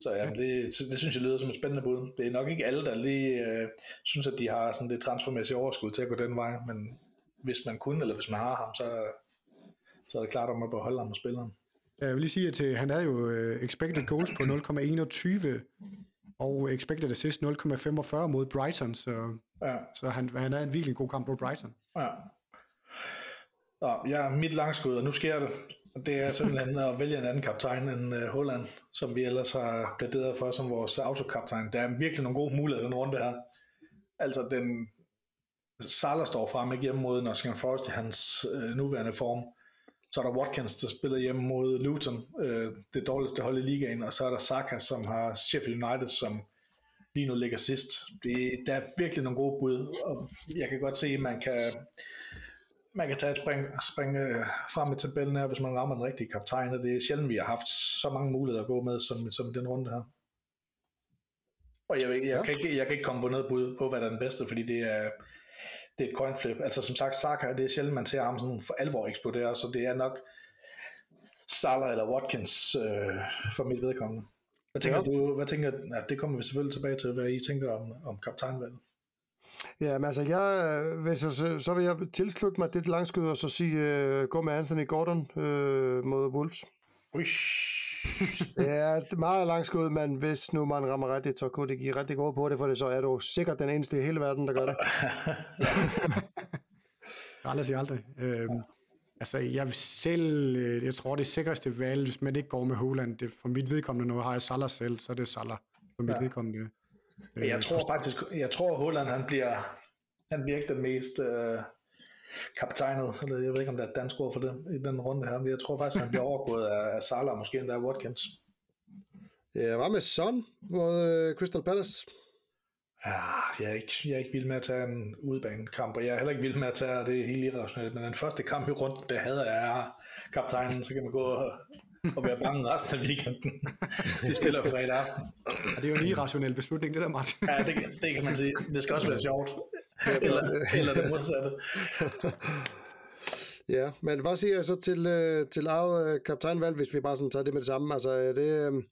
Så ja, det, det synes jeg lyder som et spændende bud. Det er nok ikke alle, der lige øh, synes, at de har sådan det transformæssige overskud til at gå den vej, men hvis man kunne, eller hvis man har ham, så, så er det klart om at beholde ham og spille ham. Jeg vil lige sige, at øh, han er jo uh, expected goals på 0,21 og expected assist 0,45 mod Brighton, så, ja. så han, han er en virkelig god kamp på Brighton. Ja. Og ja, mit langskud, og nu sker det. Det er simpelthen at vælge en anden kaptajn end uh, Holland, som vi ellers har plæderet for som vores autokaptajn. Der er virkelig nogle gode muligheder den runde her. Altså den Salah står frem ikke hjemme mod Nottingham Forest i hans uh, nuværende form. Så er der Watkins, der spiller hjemme mod Luton, uh, det dårligste hold i ligaen, og så er der Saka, som har Sheffield United, som lige nu ligger sidst. Det, der er virkelig nogle gode bud, og jeg kan godt se, at man kan man kan tage et spring, spring øh, frem i tabellen her, hvis man rammer den rigtige kaptajn, og det er sjældent, vi har haft så mange muligheder at gå med, som, som den runde her. Og jeg, jeg, jeg, kan ikke, jeg kan ikke komme på noget bud på, hvad der er den bedste, fordi det er, det er et coin flip. Altså som sagt, Saka, det er sjældent, man ser ham sådan for alvor eksplodere, så det er nok Salah eller Watkins øh, for mit vedkommende. Hvad tænker ja. du, hvad tænker, ja, det kommer vi selvfølgelig tilbage til, hvad I tænker om, om kaptajnvalget. Ja, men altså, jeg, hvis jeg, så, så vil jeg tilslutte mig det langskud og så sige, uh, gå med Anthony Gordon uh, mod Wolves. Ui. det er meget langskud, men hvis nu man rammer rigtigt, så kunne det give rigtig godt på det, for det så er du sikkert den eneste i hele verden, der gør det. aldrig sige aldrig. Øhm, Altså, jeg vil selv, øh, jeg tror, det sikreste valg, hvis man ikke går med Holland, det, for mit vedkommende, når jeg har Salah selv, så er det Salah for mit ja. vedkommende. Øh, jeg tror faktisk, jeg tror, Holland, han bliver, han bliver ikke den mest øh, kaptajnet, eller jeg ved ikke, om der er et dansk ord for det, i den runde her, men jeg tror faktisk, han bliver overgået af, af Salah, måske endda af Watkins. Ja, hvad med Son mod øh, Crystal Palace? Ja, jeg er, ikke, jeg er ikke vild med at tage en udbanekamp, og jeg er heller ikke vild med at tage, det er helt irrationelt, men den første kamp i rundt, det havde jeg er kaptajnen, så kan man gå og, og være bange resten af weekenden. De spiller fredag aften. Ja, det er jo en irrationel beslutning, det der, Martin. ja, det, det kan man sige. Det skal også være sjovt. Eller, eller det modsatte. Ja, men hvad siger jeg så til, øh, til eget øh, kaptajnvalg, hvis vi bare sådan tager det med det samme? Altså, er det, øh,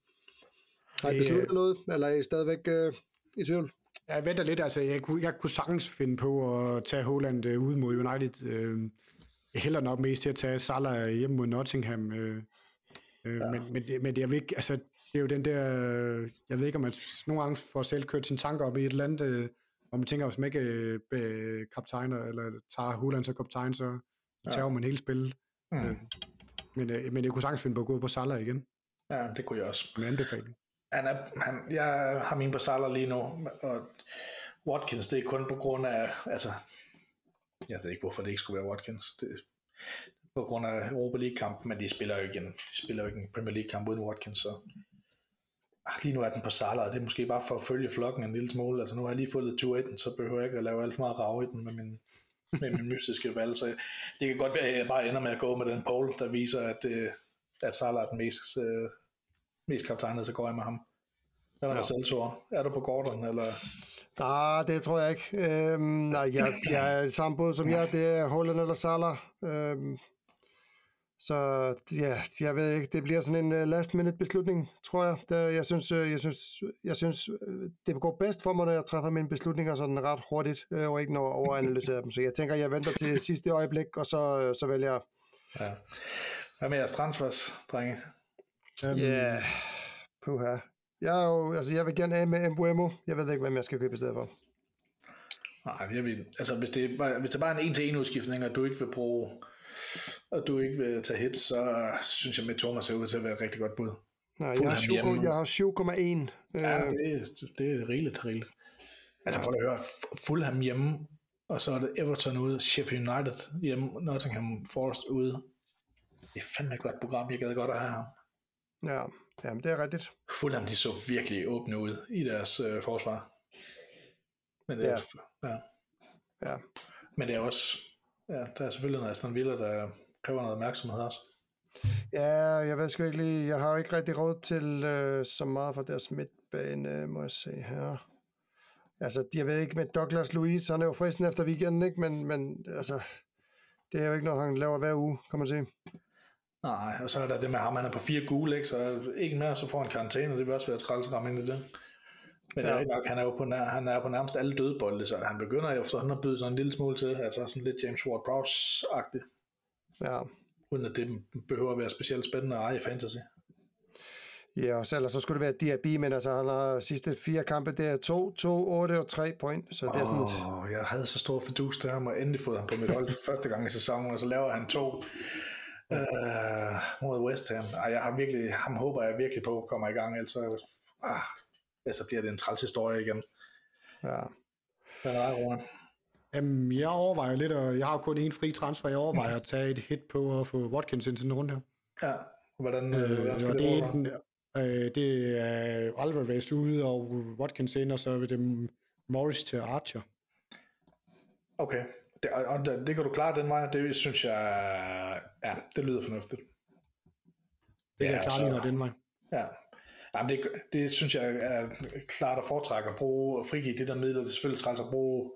har I besluttet noget, eller er I stadigvæk øh, i tvivl? Jeg venter lidt, altså jeg kunne, jeg kunne sagtens finde på at tage Holland øh, ud mod United. Øh, jeg hælder nok mest til at tage Salah hjemme mod Nottingham. Øh, øh, ja. men, men, det, men jeg vil ikke, altså, det er jo den der, jeg ved ikke, om man nogle gange får selv kørt sine tanker op i et eller andet, øh, hvor man tænker, hvis man ikke øh, kaptajner, eller tager Holland som kaptajn, så, så tager ja. man hele spillet. Mm. Øh, men, øh, men jeg kunne sagtens finde på at gå på Salah igen. Ja, det kunne jeg også. En anbefaling han er, han, jeg har min på Salah lige nu, og Watkins, det er kun på grund af, altså, jeg ved ikke, hvorfor det ikke skulle være Watkins, det, på grund af Europa League-kampen, men de spiller jo igen, de spiller jo ikke en Premier League-kamp uden Watkins, så ah, lige nu er den på Salah, og det er måske bare for at følge flokken en lille smule, altså nu har jeg lige fået tur i den, så behøver jeg ikke at lave alt for meget rav i den med min, med min mystiske valg, så det kan godt være, at jeg bare ender med at gå med den poll, der viser, at, øh, at Salah er den mest øh, mest kaptajnet, så går jeg med ham. Hvad er der ja. selv, Er du på Gordon, eller? Nej, det tror jeg ikke. Øhm, nej, jeg, jeg er samme båd som jeg. Det er Holland eller Salah. Øhm, så ja, jeg ved ikke, det bliver sådan en uh, last minute beslutning, tror jeg. Det, jeg, synes, jeg, synes, jeg synes, uh, det går bedst for mig, når jeg træffer mine beslutninger sådan ret hurtigt, og ikke når jeg overanalyserer dem. Så jeg tænker, jeg venter til sidste øjeblik, og så, så vælger jeg. Ja. Hvad med jeres transfers, drenge? Ja, um, yeah. puha. Jeg, er jo, altså, jeg vil gerne af med Embuemo. Jeg ved ikke, hvem jeg skal købe i stedet for. Nej, jeg vil, altså hvis det, bare, hvis det bare er en en-til-en udskiftning, og du ikke vil bruge, og du ikke vil tage hits, så synes jeg, med Thomas ser ud til at være et rigtig godt bud. Nej, jeg har, 7, jeg har 7,1. Ja, det, er, det er rigeligt, rigeligt. Altså prøv at høre, Fulham hjemme, og så er det Everton ude, Sheffield United hjemme, Nottingham Forest ude. Det er fandme et godt program, jeg gad godt at have ham. Ja, jamen, det er rigtigt. Fulham, de så virkelig åbne ud i deres øh, forsvar. Men det, ja. Er, ja. ja. Men det er også, ja, der er selvfølgelig noget Aston Villa, der kræver noget opmærksomhed også. Ja, jeg ved sgu ikke lige, jeg har jo ikke rigtig råd til øh, så meget for deres midtbane, må jeg se her. Altså, jeg ved ikke med Douglas Luiz, han er jo fristen efter weekenden, ikke? Men, men altså, det er jo ikke noget, han laver hver uge, kan man sige. Nej, og så er der det med ham, han er på fire gule, ikke? så ikke mere, så får han karantæne, det vil også være træls ramme ind i det. Men ja. det er nok, han er jo på, nær, han er på nærmest alle dødbolde, så han begynder jo efterhånden at byde sådan en lille smule til, altså sådan lidt James Ward-Prowse-agtigt. Ja. Uden at det behøver at være specielt spændende at eje fantasy. Ja, og så, så skulle det være Diaby, men altså han har sidste fire kampe, det er 2, 2, 8 og 3 point, så det er sådan... Åh, jeg havde så stor fordus til ham, og endelig fået ham på mit hold første gang i sæsonen, og så laver han to øh, mod West Ham. Ej, jeg har virkelig, ham håber jeg virkelig på kommer i gang, ellers så, ah, så bliver det en træls historie igen. Ja. Hvad er det? Jamen, jeg overvejer lidt, og jeg har kun én fri transfer, jeg overvejer mm. at tage et hit på at få Watkins ind til den runde her. Ja, hvordan, øh, hvordan skal det, det, er den, øh, det er Alvarez ude, og Watkins ind, og så vil det Morris til Archer. Okay, det, og det, det kan du klare den vej, det synes jeg, ja, det lyder fornuftigt. Det kan ja, jeg klare den vej. Ja, Jamen det, det synes jeg er klart at foretrække at bruge og frigive det der midler. Det er selvfølgelig træls at bruge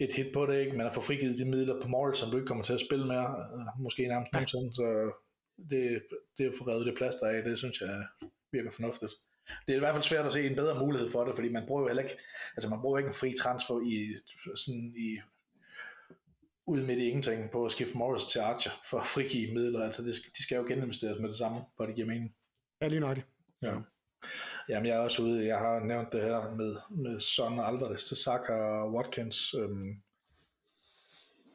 et hit på det, ikke? men at få frigivet de midler på Morris, som du ikke kommer til at spille mere, øh, måske nærmest nogensinde, så det, det at få reddet det plaster af, det synes jeg virker fornuftigt. Det er i hvert fald svært at se en bedre mulighed for det, fordi man bruger jo heller ikke, altså man bruger ikke en fri transfer i, sådan i ud midt i ingenting på at skifte Morris til Archer for at frigive midler. Altså det, de skal jo geninvesteres med det samme, for det giver mening. Ja, lige nok. Ja. Jamen jeg er også ude, jeg har nævnt det her med, med Son og Alvarez til Saka og Watkins. Øhm,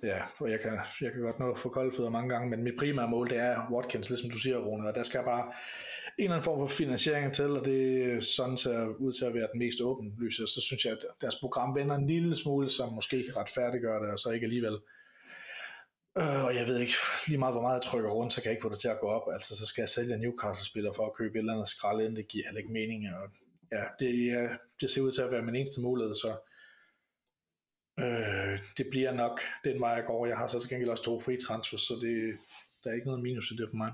ja, og jeg kan, jeg kan godt nå at få koldfødder mange gange, men mit primære mål, det er Watkins, ligesom du siger, Rune, og der skal bare en eller anden form for finansiering til, og det er sådan ser ud til at være den mest åbenlyse, så synes jeg, at deres program vender en lille smule, som måske kan retfærdiggøre det, og så ikke alligevel. Øh, og jeg ved ikke, lige meget hvor meget jeg trykker rundt, så kan jeg ikke få det til at gå op. Altså, så skal jeg sælge Newcastle-spiller for at købe et eller andet skrald ind, det giver heller ikke mening. Og ja, det, det ser ud til at være min eneste mulighed, så øh, det bliver nok den vej, jeg går. Jeg har så til gengæld også to free transfers, så det, der er ikke noget minus i det for mig.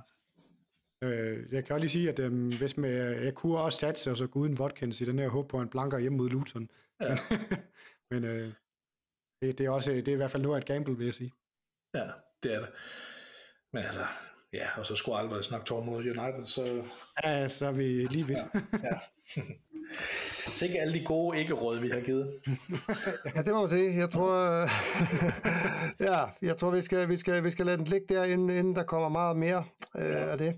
Øh, jeg kan også lige sige, at øh, hvis med, jeg kunne også satse og så gå uden Watkins i den her håb på en blanker hjemme mod Luton. Ja. Men øh, det, det, er også, det er i hvert fald noget af et gamble, vil jeg sige. Ja, det er det. Men altså, ja, og så skulle Alvarez nok tårne mod United, så... Ja, så er vi lige vidt. Ja, ja. Så ikke alle de gode ikke-råd, vi har givet. ja, det må man sige. Jeg tror, ja, jeg tror vi, skal, vi, skal, vi skal lade den ligge der, inden, inden der kommer meget mere øh, ja. af det.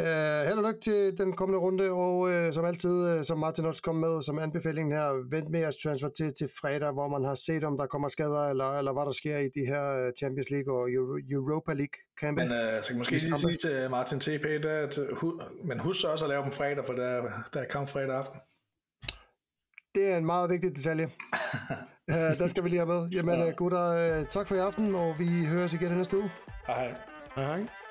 Uh, held og lykke til den kommende runde, og uh, som altid, uh, som Martin også kom med som anbefaling her, vent med jeres transfer til, til fredag, hvor man har set, om der kommer skader, eller, eller hvad der sker i de her Champions League og Euro, Europa League kampe. Men uh, så kan måske lige sige til Martin TP, der, at, men husk så også at lave dem fredag, for der, der er kamp fredag aften. Det er en meget vigtig detalje. uh, der skal vi lige have med. Jamen ja. gutter, uh, tak for i aften, og vi høres igen næste uge. Hej hej. Hej hej.